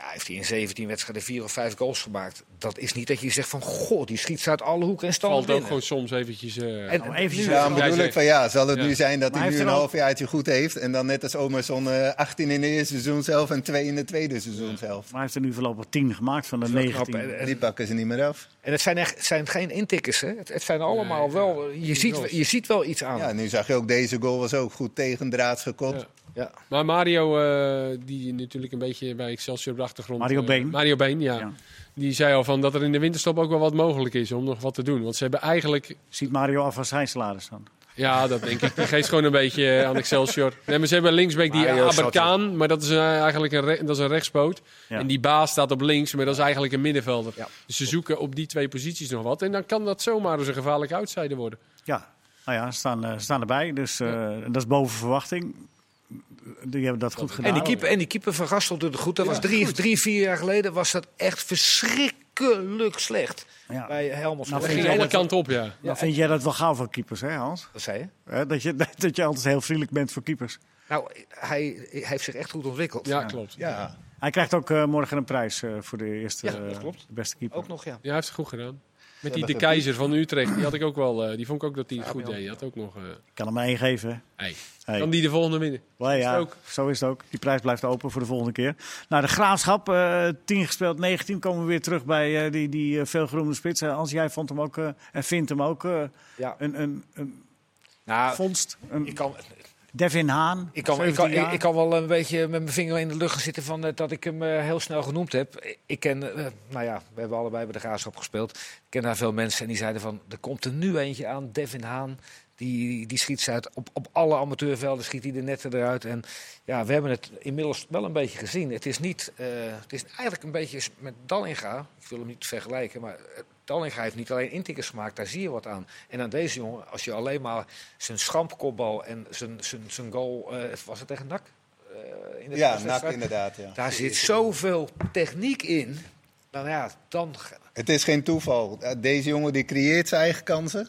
Ja, heeft hij in 17 wedstrijden vier of vijf goals gemaakt. Dat is niet dat je zegt van, goh, die schiet ze uit alle hoeken en standen valt ook gewoon soms eventjes... eh, En, Nou, eventjes Ja, bedoel ik van ja, zal het Ja. nu zijn dat Maar hij nu een half jaartje goed heeft en dan net als Omerson eh 18 in de eerste seizoen zelf en 2 in de tweede seizoen zelf. Maar hij heeft er nu voorlopig 10 gemaakt van de Dat is wel 19. knap, hè? En die pakken ze niet meer af. En het zijn, echt, het zijn geen intikkers, hè? Het, het zijn allemaal Nee, wel. Je ziet, je ziet wel iets aan. Ja, nu zag je ook deze goal was ook goed tegen draads gekot. Ja. Maar Mario, eh, die natuurlijk een beetje bij Excelsior op de achtergrond... Mario eh, Been. Mario Been, ja. Ja. Die zei al van dat er in de winterstop ook wel wat mogelijk is om nog wat te doen. Want ze hebben eigenlijk... Ziet Mario af als zijn salaris dan? Ja, dat denk ik. Die geeft gewoon een beetje eh, aan Excelsior. Nee, maar ze hebben linksback die Aberkaan, maar dat is eigenlijk een, dat is een rechtspoot. Ja. En die baas staat op links, maar dat is eigenlijk een middenvelder. Ja. Dus ze zoeken op die twee posities nog wat. En dan kan dat zomaar eens een gevaarlijke outsider worden. Ja, nou ja, ze staan, staan erbij. Dus dat is boven verwachting. Die hebben dat goed gedaan. En die, keeper, en die keeper van Gastel doet het goed. Dat was drie, drie, vier jaar geleden was dat echt verschrikkelijk slecht. Ja. Bij Helmond. Nou, Dat vind ging jij alle dat- kanten op, ja. Dan vind jij dat wel gauw voor keepers, hè Hans? Wat zei je? Hè, Dat je, dat je altijd heel vriendelijk bent voor keepers. Nou, hij heeft zich echt goed ontwikkeld. Ja, klopt. Ja. Ja, Hij krijgt ook eh, morgen een prijs eh, voor de eerste Ja, dat eh, klopt. de beste keeper. Ook nog, ja. hij heeft het goed gedaan. Met die de keizer van Utrecht, die had ik ook wel. eh, die vond ik ook dat hij het goed deed. Die had ook nog. eh Ik kan hem één geven. hey, Hey. Kan die de volgende winnen? Ja, ook? zo is het ook. Die prijs blijft open voor de volgende keer. Nou, de Graafschap, eh 10 gespeeld, 19 komen we weer terug bij eh, die, die eh, veelgeroemde spits. Eh, Als jij vond hem ook eh, en vindt hem ook eh, ja. een, een, een Nou, vondst. Een ik kan, Devin Haan, ik, kan, ik, 17 kan, ik, kan wel een beetje met mijn vinger in de lucht gaan zitten van, eh, dat ik hem eh, heel snel genoemd heb. Ik ken, eh, nou ja, we hebben allebei bij de Graafschap gespeeld. Ik ken daar veel mensen en die zeiden van, er komt er nu eentje aan, Devin Haan. Die, die schiet ze uit. Op, op alle amateurvelden schiet hij de netten eruit. En ja, we hebben het inmiddels wel een beetje gezien. Het is, niet, het is eigenlijk een beetje met Dallinga. Ik wil hem niet vergelijken, maar Dallinga heeft niet alleen intikkers gemaakt. Daar zie je wat aan. En aan deze jongen, als je alleen maar zijn schampkopbal en zijn, zijn, zijn goal... eh, was het tegen NAC? Eh, in de Ja, nak inderdaad. Ja. Daar zit zoveel techniek in. Nou ja, dan... Het is geen toeval. Eh, Deze jongen die creëert zijn eigen kansen.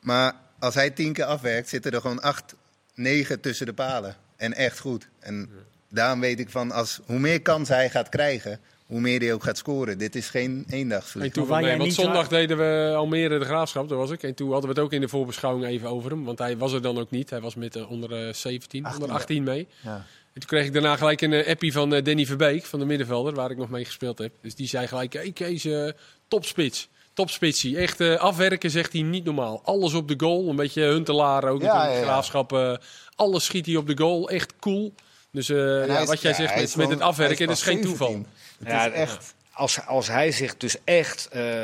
Maar als hij tien keer afwerkt, zitten er gewoon acht, negen tussen de palen. En echt goed. En daarom weet ik van, als, hoe meer kansen hij gaat krijgen, hoe meer hij ook gaat scoren. Dit is geen eendagsvlieg. toeval, waar nee, want niet zondag deden we Almere de Graafschap, daar was ik. En toen hadden we het ook in de voorbeschouwing even over hem. Want hij was er dan ook niet. Hij was met eh, onder eh, 17, 18, onder 18 mee. Ja. En toen kreeg ik daarna gelijk een eh, appie van eh, Danny Verbeek, van de middenvelder, waar ik nog mee gespeeld heb. Dus die zei gelijk, hey Kees, eh, topspits. Topspitsie. Echt eh, afwerken zegt hij niet normaal. Alles op de goal. Een beetje Huntelaar ook. Ja, natuurlijk, ja, ja. Graafschap. eh, alles schiet hij op de goal. Echt cool. Dus eh, En ja, hij is- wat jij ja, zegt hij met, is met het afwerken, hij dat is geen 17. toeval. Het Ja, is echt... Als, als hij zich dus echt eh,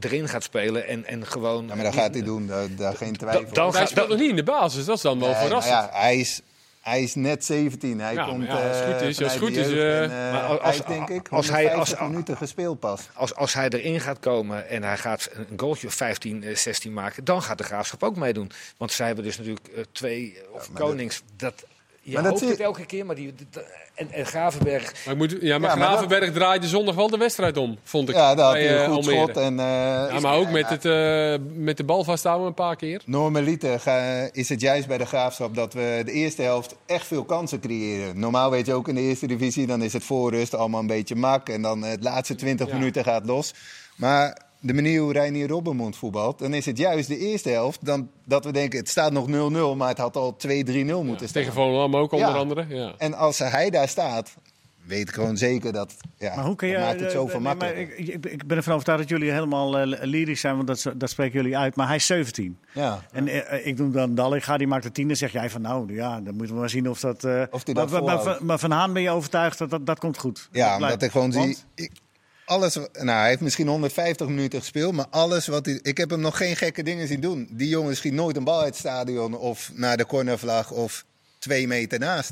erin gaat spelen en, en gewoon... Ja, maar dat gaat hij doen, daar, daar geen twijfel. Dan- hij gaat- speelt nog niet in de basis. Dat is dan wel verrassend. ja, hij, is, hij is net 17. Hij Ja, komt ja, als het goed eh, is, als goed is, jeugd. En, maar als- hij heeft denk ik als hij- 150 als- minuten gespeeld pas. Als, als hij erin gaat komen en hij gaat een goaltje of 15, eh, 16 maken, dan gaat de graafschap ook meedoen. Want zij hebben dus natuurlijk twee, of Konings, dat, je Maar dat hoopt zie- het elke keer, maar die, dat- en, en Gravenberg, Maar, ik moet, ja, maar Ja, maar Gravenberg draaide zondag wel de wedstrijd om, vond ik. Ja, daar had bij, hij eh, een goed Almere. schot. En, eh, Ja, maar ook met, het, eh, met de bal vasthouden een paar keer. Normaliter is het juist bij de graafschap dat we de eerste helft echt veel kansen creëren. Normaal weet je ook in de eerste divisie, dan is het voorrust allemaal een beetje mak. En dan het laatste 20 Ja. minuten gaat los. Maar de manier hoe Reinier Robbenmond voetbalt, dan is het juist de eerste helft dan, dat we denken het staat nog 0-0, maar het had al 2-3-0 moeten staan. Tegen Volendam ook onder Ja. andere. Ja. En als hij daar staat, weet ik gewoon zeker dat ja, Maar hoe kun je... maakt het eh, zoveel nee, maar makkelijker. ik, ik, ik ben ervan overtuigd dat jullie helemaal eh, lyrisch zijn, want dat, dat spreken jullie uit. Maar hij is 17. Ja. En eh, ik noem dan Dallinga, die maakt de tien. Dan zeg jij van nou, ja, dan moeten we maar zien of dat... eh, Of die maar, dat maar, maar, Van Haan ben je overtuigd dat dat, dat komt goed? Ja, Dat omdat ik gewoon Want? zie. Ik, alles, nou, hij heeft misschien 150 minuten gespeeld, maar alles wat hij. Ik heb hem nog geen gekke dingen zien doen. Die jongen schiet nooit een bal uit het stadion of naar de cornervlag of twee meter naast.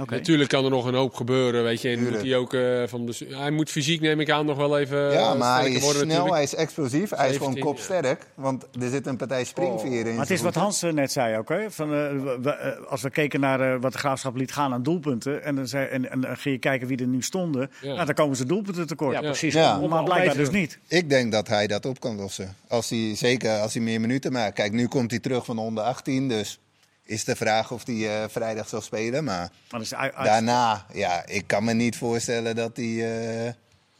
Oké. Natuurlijk kan er nog een hoop gebeuren, weet je. En moet hij, ook, eh, van de, hij moet fysiek, neem ik aan, nog wel even ja, eh, maar hij is worden snel, natuurlijk. hij is explosief, hij is gewoon 17, kopsterk. Want er zit een partij springveren in. Maar het is wat. Hans eh, net zei ook. Hè? Van, we- we- als we keken naar eh, wat de graafschap liet gaan aan doelpunten. En dan, zei, en, en ging je kijken wie er nu stonden. Ja. Nou, dan komen ze doelpunten tekort. ja, precies. Ja. Maar blijkbaar dus niet. Ik denk dat hij dat op kan lossen. Als hij, zeker als hij meer minuten maakt. Kijk, nu komt hij terug van onder 18, dus is de vraag of hij eh, vrijdag zal spelen. Maar Maar dat is uit- uit- daarna, ja, ik kan me niet voorstellen dat hij. eh,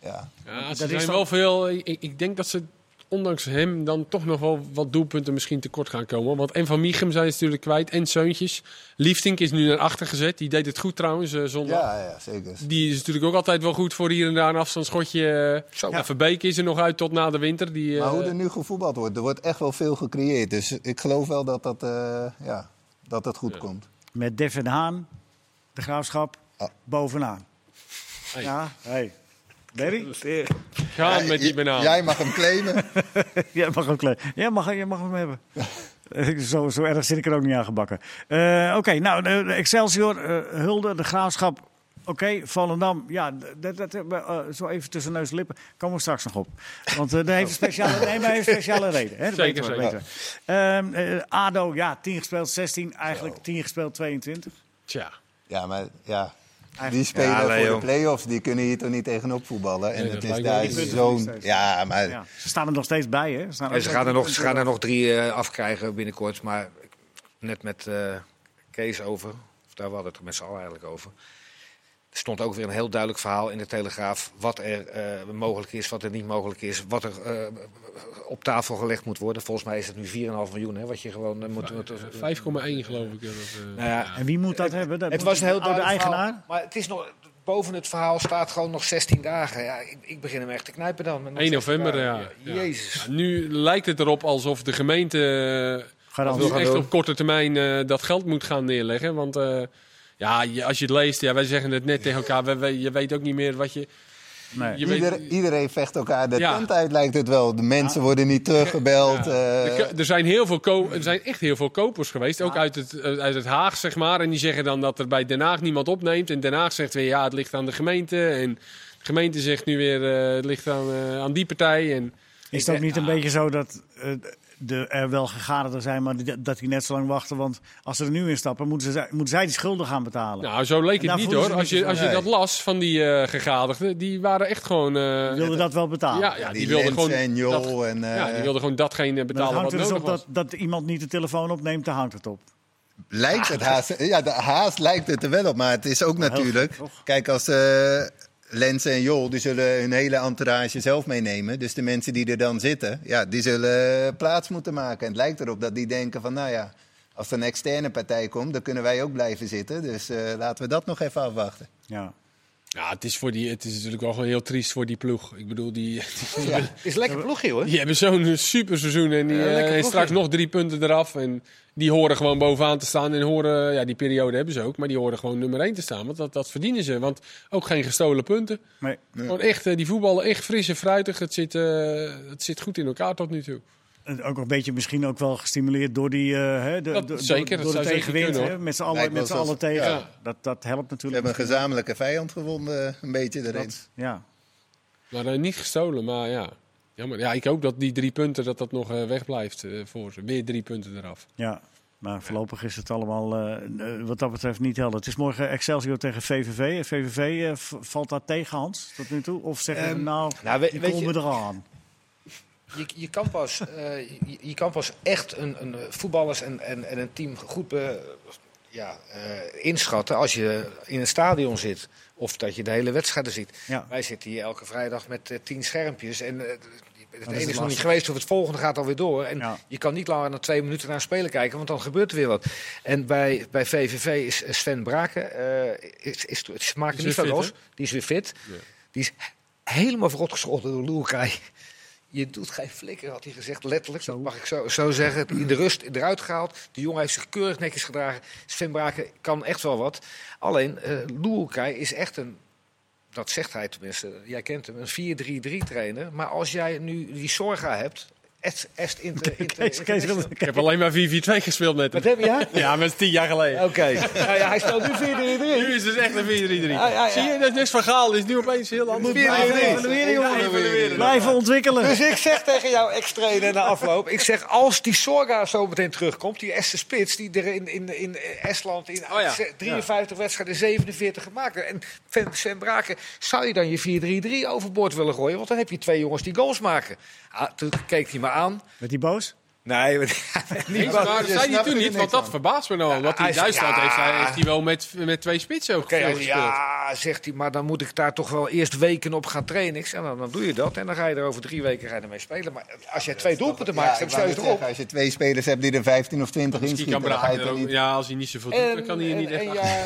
ja. Ja, Dat ze zijn dan- wel veel. Ik, ik denk dat ze ondanks hem dan toch nog wel wat doelpunten misschien tekort gaan komen. Want en van Michum zijn ze natuurlijk kwijt en Seuntjes. Liefdink is nu naar achter gezet. Die deed het goed trouwens eh, zondag. Ja, ja, zeker. Die is natuurlijk ook altijd wel goed voor hier en daar een afstandsschotje. eh. Zo. Ja, Verbeek is er nog uit tot na de winter. Die, Maar eh, hoe er nu gevoetbald wordt, er wordt echt wel veel gecreëerd. Dus ik geloof wel dat dat, eh, ja, dat, dat goed Ja. komt. Met Devin Haan, de graafschap, Ah. bovenaan. Hey. Ja, hey. Berry? gaan met die banaan. Jij mag hem claimen. Jij mag ook klein. Jij mag, jij mag hem hebben. Zo, zo erg zit ik er ook niet aan gebakken. Eh, Oké, nou, Excelsior, eh, Hulde, de Graafschap. Oké, Volendam. Ja, dat, dat, eh, zo even tussen neus en lippen. Komen we straks nog op. Want eh dat heeft een speciale, nee, maar heeft een speciale reden. Hè? Dat Zeker, we, zeker. weten we. Ehm, eh, ADO, ja, 10 gespeeld, 16. Eigenlijk 10 gespeeld, 22. Tja. Ja, maar ja, die spelen Ja, voor de play-offs. Die kunnen hier toch niet tegenop voetballen. En Nee, het is daar zo'n... Ja, maar Ja, ze staan er nog steeds bij, hè? Ze, staan En ook ze met gaan er nog, drie ze gaan er nog drie eh, afkrijgen binnenkort. Maar net met eh, Kees over, of daar hadden we het met z'n allen eigenlijk over. Er stond ook weer een heel duidelijk verhaal in de Telegraaf. Wat er eh, mogelijk is, wat er niet mogelijk is. Wat er eh, op tafel gelegd moet worden. Volgens mij is het nu 4,5 miljoen. Hè, wat je gewoon eh, moet. moet- 5,1 geloof ik. Dat, eh, Nou ja, En wie moet dat hebben? Dat het was een heel oude duidelijk eigenaar. verhaal. Maar het is nog, boven het verhaal staat gewoon nog 16 dagen. Ja, ik, ik begin hem echt te knijpen dan. met nog 1 16 november, ja. Jezus. Ja, nu lijkt het erop alsof de gemeente eh, Garantie. echt doen. op korte termijn eh, dat geld moet gaan neerleggen. Want eh, ja, je- als je het leest, ja, wij zeggen het net tegen elkaar. we- we- je weet ook niet meer wat je... Nee. je weet- Ieder- iedereen vecht elkaar de Ja. tent uit, lijkt het wel. De mensen worden niet teruggebeld. Ja. eh, Er er, zijn heel veel ko- er zijn echt heel veel kopers geweest, ook uit het, eh, uit het Haag, zeg maar. En die zeggen dan dat er bij Den Haag niemand opneemt. En Den Haag zegt weer, ja, het ligt aan de gemeente. En de gemeente zegt nu weer, eh, het ligt aan, aan die partij. En Is het ook niet een beetje zo dat eh, de, er wel gegadigden zijn, maar die- dat die net zo lang wachten. Want als ze er nu in stappen, moeten, ze, moeten zij die schulden gaan betalen. Nou, zo leek het niet hoor. Als je, als je dat las van die eh gegadigden, die waren echt gewoon... eh, Die wilden dat wel betalen. ja, ja, die, die wilden gewoon... en dat- en... eh, ja, die wilden gewoon datgene Maar het betalen hangt wat er dus nodig op was. dat, dat iemand niet de telefoon opneemt, daar hangt het op. Lijkt het haast. Ja, de haast lijkt het er wel op. Maar het is ook natuurlijk. Kijk, als eh Lens en Jol, die zullen hun hele entourage zelf meenemen. Dus de mensen die er dan zitten, ja, die zullen plaats moeten maken. En het lijkt erop dat die denken van, nou ja, als er een externe partij komt, dan kunnen wij ook blijven zitten. Dus eh, laten we dat nog even afwachten. Ja. Ja, het is, voor die, het is natuurlijk wel gewoon heel triest voor die ploeg. Ik bedoel, die, die, Ja. Is een lekker ploegje hoor. die hebben zo'n super seizoen en, die, Ja, eh, straks nog drie punten eraf. En die horen gewoon bovenaan te staan. En horen, ja, die periode hebben ze ook, maar die horen gewoon nummer één te staan. Want dat, dat verdienen ze. Want ook geen gestolen punten. Nee. Gewoon echt, eh, die voetballen echt fris en fruitig. Het zit, eh, het zit goed in elkaar tot nu toe. En Ook een beetje misschien ook wel gestimuleerd door die eh, hè, de, Dat door- zeker, dat door de tegenwind. hoor. met z'n allen, met allen tegen. ja. Dat, dat helpt We natuurlijk. hebben een gezamenlijke vijand gevonden, een beetje erin. Dat- ja. Maar eh, niet gestolen, maar ja. Jammer. Ja, ik hoop dat die drie punten dat dat nog eh, wegblijft eh, voor ze. Weer drie punten eraf. Ja, maar voorlopig is het allemaal eh, eh, wat dat betreft niet helder. Het is morgen Excelsior tegen VVV. VVV eh, valt dat tegen, Hans, tot nu toe? Of zeggen we Ehm, nou, nou, we- die weet komen je- eraan? Je, je, kan pas, eh, je, je kan pas echt een, een eh, voetballers en, en, en een team goed be- ja, eh, inschatten als je in een stadion zit. Of dat je de hele wedstrijden ziet. Ja. Wij zitten hier elke vrijdag met eh, tien schermpjes. En eh, het is ene is nog niet geweest of het volgende gaat alweer door. En Ja. je kan niet langer dan twee minuten naar een speler kijken, want dan gebeurt er weer wat. En bij, bij VVV is eh, Sven Braken, eh is, is, maken niet van los. Die is weer fit. Ja. Die is helemaal verrot geschoten door Loerkai. Je doet geen flikker, had hij gezegd. Letterlijk, dat mag ik zo, zo zeggen. In de rust eruit gehaald. De jongen heeft zich keurig netjes gedragen. Sven Braken kan echt wel wat. Alleen, Loerkai is echt een... Dat zegt hij tenminste. Jij kent hem. Een 4-3-3 trainer. Maar als jij nu die Sorga hebt... Est, est inter, inter, Kees, Kees, wil- Ik heb alleen maar 4-4-2 gespeeld met hem. Wat heb je? Ja, maar dat is tien jaar geleden. Oké. Nou ja, hij speelt nu 4-3-3. Nu is het echt een 4-3-3. Ja, ja, ja. Zie je, dat is niks van Gaal. is nu opeens heel anders. blijven evalueren, jongen. Evalueren. Blijven ontwikkelen. Dus ik zeg tegen jouw ex-trainer na afloop... Ik zeg, als die Sorga zo meteen terugkomt... die Esther Spits, die er in, in, in Estland in Oh ja. 53 wedstrijden 47 gemaakt heeft. En Sven Braken, zou je dan je 4-3-3 overboord willen gooien? Want dan heb je twee jongens die goals maken. Ah, toen keek hij me aan. Met die boos? Nee, niet Nee, maar- maar dat je zei hij toen niet, want dat verbaast me nou. Ja, Want in hij zei- Duitsland ja. heeft, hij, heeft hij wel met, met twee spitsen ook gespeeld. ja, zegt hij, maar dan moet ik daar toch wel eerst weken op gaan trainen. Ik zeg, nou, dan doe je dat en dan ga je er over drie weken ga je ermee spelen. Maar als jij twee doelpunten Ja, maakt, ik dan stel je erop. als je twee spelers hebt die er 15 of 20 Misschien kan inschieten, dan ga je er ook- niet... Ja, als hij niet zoveel doet, dan kan hij er niet en, echt en ja,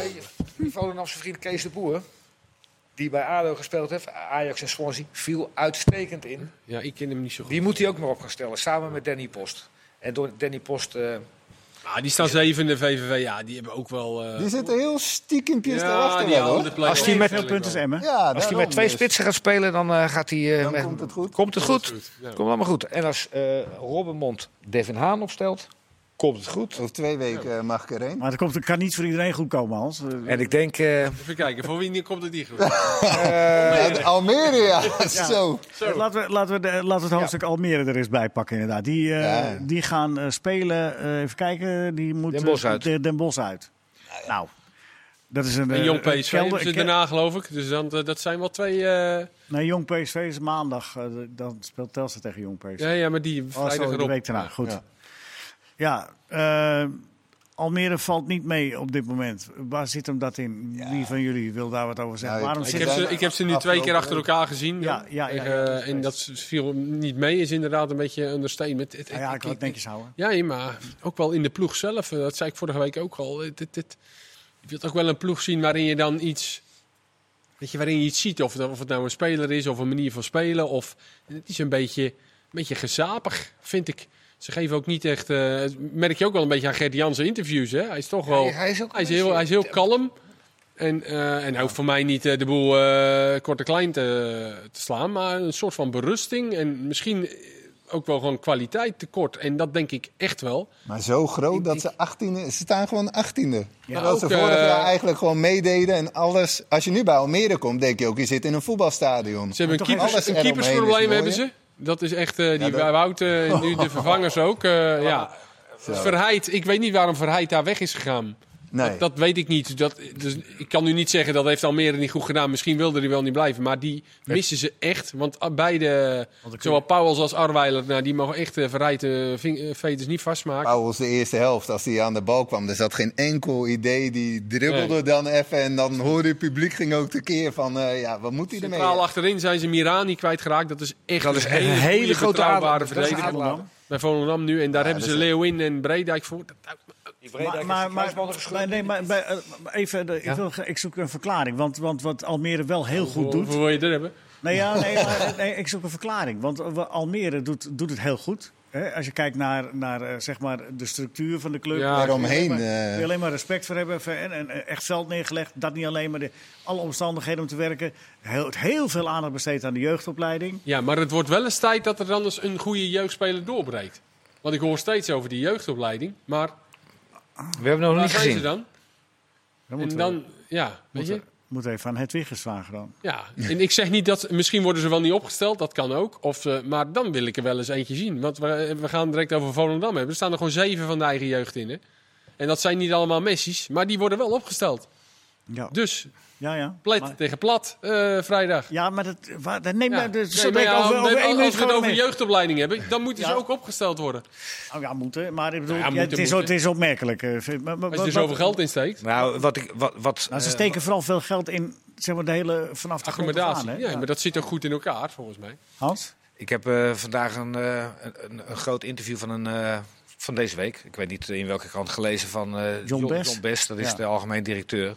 je Volendamse vriend Kees de Boer, die bij ADO gespeeld heeft, Ajax en Swansea, viel uitstekend in. Ja, ik ken hem niet zo goed. Die moet hij ook maar op gaan stellen, samen met Danny Post. En door Danny Post... eh, Ah, die staan zevende VVV. Ja, die hebben ook wel... eh, Die zitten heel stiekempjes ja, erachter die wel, Als die met- Veel punten Emmen. Ja, als hij met twee dus. spitsen gaat spelen, dan eh, gaat hij... eh, Dan met- komt het goed. Komt het goed. Ja. Komt allemaal goed. En als eh Robbenmond Devin Haan opstelt, komt het goed. Over twee weken eh, mag ik erheen. Maar het komt, het kan niet voor iedereen goed komen, Hans. Eh, En ik denk... eh, Even kijken, voor wie komt het niet goed? Ja, Almere, ja. Zo. Laten we, laten, we de- laten we het hoofdstuk Almere er eens bij pakken, inderdaad. Die, eh, Ja. die gaan eh, spelen, eh, even kijken, die moet Den Bosch uit. de- Den Bosch uit. Nou, dat is een... En eh, Jong PSV kelder- ke- daarna, geloof ik. Dus dan, dat zijn wel twee... eh, Nee, Jong PSV is maandag. dan speelt Telstra tegen Jong PSV. ja, ja, maar die oh, vrijdag sorry, de erop. week daarna. Goed. Ja. Ja, eh, Almere valt niet mee op dit moment. Waar zit hem dat in? Wie van jullie wil daar wat over zeggen? Waarom ik zit heb, ze, ik heb ze nu twee keer achter elkaar gezien. Ja, ja, en dat viel niet mee, is inderdaad een beetje een understatement. Het- ja, ik wil het netjes houden. Ja, ja, maar ook wel in de ploeg zelf. eh, Dat zei ik vorige week ook al. Het, het, het- je wilt ook wel een ploeg zien waarin je dan iets... Weet je, waarin je iets ziet. Of, het- of het nou een speler is of een manier van spelen. Of, het is een beetje, een beetje gezapig, vind ik. Ze geven ook niet echt... eh, merk je ook wel een beetje aan Gert Jansen interviews. Hè? Hij is toch wel... hij, hij is ook Hij is een heel, hij is heel kalm. En, eh, en hij hoeft voor mij niet eh, de boel eh kort en klein te, te slaan. Maar een soort van berusting. En misschien ook wel gewoon kwaliteit tekort. En dat denk ik echt wel. Maar zo groot dat ze 18e... Ze staan gewoon 18e. Terwijl ze ook, vorig jaar eigenlijk gewoon meededen en alles... Als je nu bij Almere komt, denk je ook, je zit in een voetbalstadion. Ze hebben een, keepers, een keepersprobleem hebben ze. Dat is echt, eh, die dat- Wout, eh, nu de vervangers ook. eh, ja. Verheid, ik weet niet waarom Verheid daar weg is gegaan. Nee. Dat, dat weet ik niet. Dat, dus ik kan nu niet zeggen dat heeft Almere niet goed gedaan. Misschien wilde hij wel niet blijven. Maar die missen ze echt. Want beide, zowel Pauwels als Arweiler, nou, die mogen echt uh, Verheid uh, veters niet vastmaken. Pauwels de eerste helft, als hij aan de bal kwam, er zat geen enkel idee. Die dribbelde nee. dan even en dan hoorde het publiek ging ook tekeer van, uh, ja, wat moet hij ermee? Centraal achterin zijn ze Mirani kwijtgeraakt. Dat is echt dat is een hele, hele grote verdediger. Bij Volendam nu. En daar ja, hebben ze Leeuwin en Bredijk voor. Dat, maar, maar, maar, maar, nee, maar even, de, ja? ik, wil, ik zoek een verklaring. Want, want wat Almere wel heel goed doet. Hoeveel wil je er hebben? Nee, ja, nee, maar, nee, ik zoek een verklaring. Want Almere doet, doet het heel goed. Hè? Als je kijkt naar, naar zeg maar de structuur van de club. Ja, daaromheen. Wil je uh... alleen maar respect voor hebben. En, en echt veld neergelegd. Dat niet alleen, maar de, alle omstandigheden om te werken. Heel, heel veel aandacht besteed aan de jeugdopleiding. Ja, maar het wordt wel eens tijd dat er dan eens een goede jeugdspeler doorbreekt. Want ik hoor steeds over die jeugdopleiding. Maar we hebben nog Waar niet zijn gezien. ze dan? Dan En moeten dan, ja, weet je? we, moet even aan het Wiggers vragen dan. Ja, en ik zeg niet dat, misschien worden ze wel niet opgesteld, dat kan ook. Of, uh, maar dan wil ik er wel eens eentje zien. Want we, we gaan direct over Volendam hebben. Er staan er gewoon zeven van de eigen jeugd in. Hè? En dat zijn niet allemaal Messi's, maar die worden wel opgesteld. Ja, Dus, ja. ja. plet Maar- tegen plat, eh, vrijdag. ja maar dat, waar, dat neemt Ja. dus Nee, maar denk ik ja, over, over als- we het over mee. jeugdopleiding hebben, dan moeten ze Ja. ook opgesteld worden. Oh, ja, moeten. Maar ik bedoel, Ja, ja, moeten, het, is, moeten. het is opmerkelijk. eh, vind- maar- maar- Als je er zoveel geld in steekt. Nou, wat ik. Wat, wat, Nou, ze eh, steken vooral veel geld in zeg maar, de hele vanaf de Accommodatie. aan, hè? Ja, maar dat zit ook goed in elkaar, volgens mij. Hans? Ik heb eh, vandaag een, eh, een, een groot interview van, een, eh, van deze week. Ik weet niet in welke krant gelezen van eh, John Best. John Best. Dat is Ja. de algemeen directeur.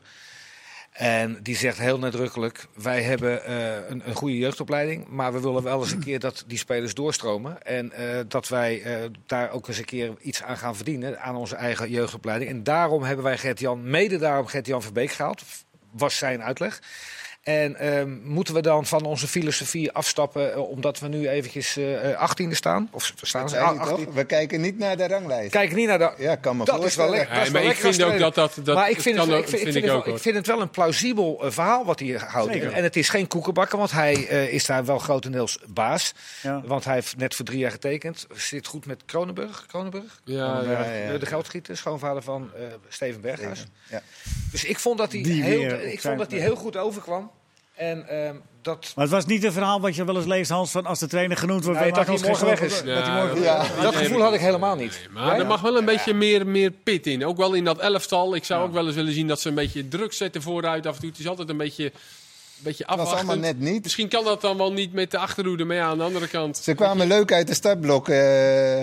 En die zegt heel nadrukkelijk: wij hebben eh, een, goede jeugdopleiding, maar we willen wel eens een keer dat die spelers doorstromen en eh, dat wij eh, daar ook eens een keer iets aan gaan verdienen aan onze eigen jeugdopleiding. En daarom hebben wij Gert-Jan, mede daarom Gert-Jan Verbeek gehaald, was zijn uitleg. En ehm, moeten we dan van onze filosofie afstappen eh, omdat we nu eventjes eh, eh, 18e staan? Of we staan Dat ze zei hij 18? toch? We kijken niet naar de ranglijst. Kijk niet naar de. Ja, kan me Dat is wel lekker. Ja, dat is maar wel ik lekker vind ook dat dat... dat maar ik het vind, kan het, ook- ik, vind, ik, vind wel, ik vind het wel een plausibel eh, verhaal wat hij houdt. Zeker. En het is geen koekenbakken, want hij eh, is daar wel grotendeels baas. Ja. Want hij heeft net voor drie jaar getekend. Zit goed met Kronenburg. Kronenburg? Ja, Ja, ja. ja. De, geldschieter, schoonvader van eh, Steven Berghuis. Ja. Dus ik vond dat hij, heel, ik vond dat hij heel goed overkwam. En ehm, dat, Maar het was niet een verhaal wat je wel eens leest, Hans, van als de trainer genoemd wordt... Nee, we dat hij morgen weg is. dat morgen Ja. dat gevoel had ik helemaal niet. Nee, maar er mag wel een beetje meer, meer pit in. Ook wel in dat elftal. Ik zou ook wel eens willen zien dat ze een beetje druk zetten vooruit af en toe. Het is altijd een beetje, beetje Dat was afwachten. allemaal net niet. Misschien kan dat dan wel niet met de achterhoede, maar ja, aan de andere kant. Ze kwamen leuk uit de startblok. eh,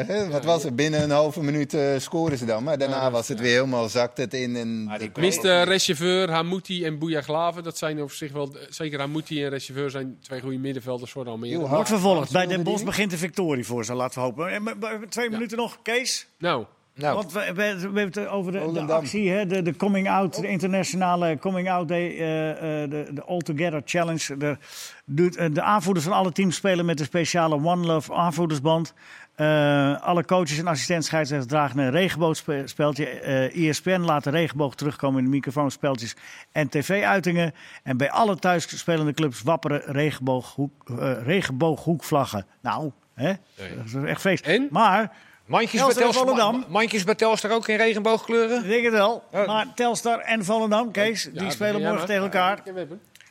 hè, wat was het? Binnen een halve minuut eh, scoren ze dan. Maar daarna was het weer helemaal zakt het in. En Maar die Miste Rechauffeur, Hamouti en Bouyaglaven. Dat zijn op zich wel, zeker Hamouti en Rechauffeur zijn twee goede middenvelders voor Almere. Heel hard. Wordt vervolgd. Bij Den niet? begint de victorie voor ze, laten we hopen. En, maar- maar twee minuten nog, Kees. Nou, Nou, Want we, we, we hebben het over de, actie, hè, de, de coming out, de internationale coming out day, eh, eh, de, de All Together Challenge. De, de, de aanvoerders van alle teams spelen met de speciale One Love aanvoerdersband. Eh, alle coaches en assistent scheidsrechters dragen een regenboogspeltje. Eh ESPN laat de regenboog terugkomen in de microfoonspeltjes en tv-uitingen. En bij alle thuis spelende clubs wapperen regenbooghoek, eh, regenbooghoekvlaggen. Nou, hè? dat is echt feest. En? Maar... mandjes bij, Telstar mandjes bij Telstar ook in regenboogkleuren? Ik denk het wel. Ja. Maar Telstar en Volendam, Kees, die ja, spelen morgen tegen elkaar.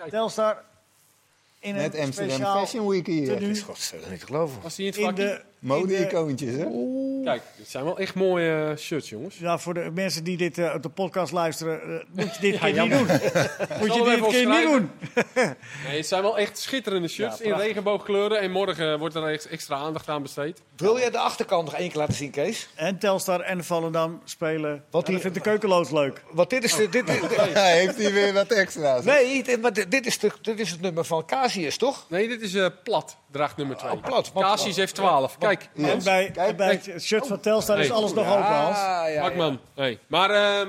Telstar in een net Amsterdam speciaal Fashion Week hier. dat is niet te geloven. Was die in het vakje? Mode-icoontjes, hè? Kijk, dit zijn wel echt mooie eh, shirts, jongens. Ja, voor de mensen die dit eh, op de podcast luisteren, eh, moet je dit Ja, keer niet doen. moet je hem dit even keer niet doen. opschrijven. Nee, het zijn wel echt schitterende shirts Ja, in prachtig. regenboogkleuren. En morgen wordt er echt extra aandacht aan besteed. Wil jij de achterkant nog één keer laten zien, Kees? En Telstar en Volendam spelen. Wat die- vindt de keukenloos leuk. Want dit is... de- dit, dit- dit- Ja, heeft hij weer wat extra's. nee, dit, maar dit, dit is de, dit is het nummer van Casius, toch? Nee, dit is eh, plat, draagt nummer 2. Oh, plat. Casius heeft 12. Kijk, En bij, kijk, bij het shirt van Telstar is alles nog open, Hans. ja, ja. Bakman. Nee. Maar ehm,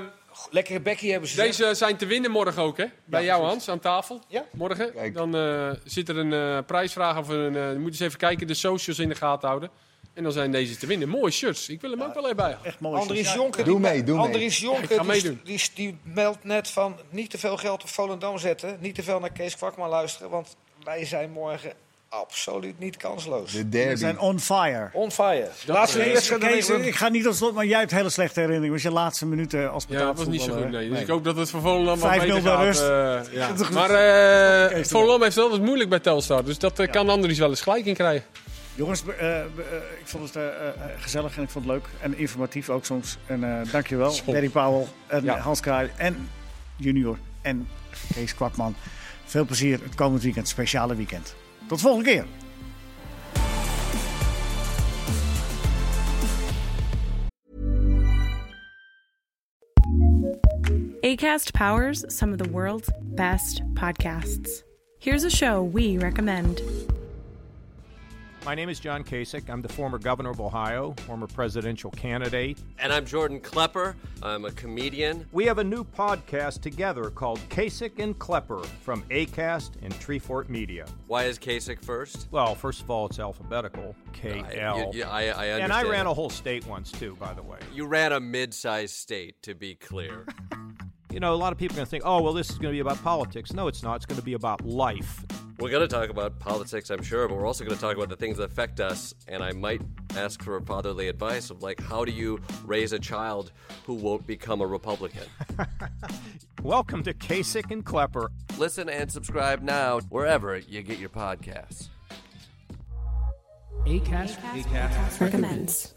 Lekkere bekkie hebben ze. deze zijn te winnen morgen ook, hè? Bij jou, Hans, aan tafel. Ja. Morgen. Kijk. Dan eh, zit er een eh, prijsvraag of een... eh, je moet eens even kijken, de socials in de gaten houden. En dan zijn deze te winnen. Mooie shirts. Ik wil hem ook wel even bij. Echt mooi. Andries Ja. Jonker, Doe mee, doe mee. Andries Ik Jonker die, die, die meldt net van niet te veel geld op Volendam zetten. Niet te veel naar Kees Kwakman luisteren. Want wij zijn morgen absoluut niet kansloos. De We zijn on fire. On fire. Laatste is- wedstrijd. Kees, dan- ik ga niet op slot, maar jij hebt hele slechte herinneringen. Was je laatste minuten als Ja, dat was niet zo goed. Nee. Dus ik hoop dat het voor Volendam wat 5-0 beter gaat. rust. eh, ja. Goed. Maar eh Volendam heeft wel wat moeilijk bij Telstar. Dus dat eh, kan Andries wel eens gelijk in krijgen. Jongens, eh, eh, ik vond het eh, eh, gezellig en ik vond het leuk. En informatief ook soms. En eh dankjewel, Soms. Barry Powell en Ja. Hans Kraai en junior en Kees Kwakman. Veel plezier het komend weekend, speciale weekend. Tot de volgende keer. ACAST powers some of the world's best podcasts. Here's a show we recommend. My name is John Kasich. I'm the former governor of Ohio, former presidential candidate. And I'm Jordan Klepper. I'm a comedian. We have a new podcast together called Kasich and Klepper from ACAST and Treefort Media. Why is Kasich first? Well, first of all, it's alphabetical K I, L. yeah, I, I understand. and I ran a whole state once too, by the way. You ran a mid-sized state, to be clear. You know, a lot of people are going to think, oh, well, this is going to be about politics. No, it's not. It's going to be about life. We're going to talk about politics, I'm sure, but we're also going to talk about the things that affect us. And I might ask for fatherly advice of like, how do you raise a child who won't become a Republican? Welcome to Kasich and Klepper. Listen and subscribe now wherever you get your podcasts. Acast Recommends.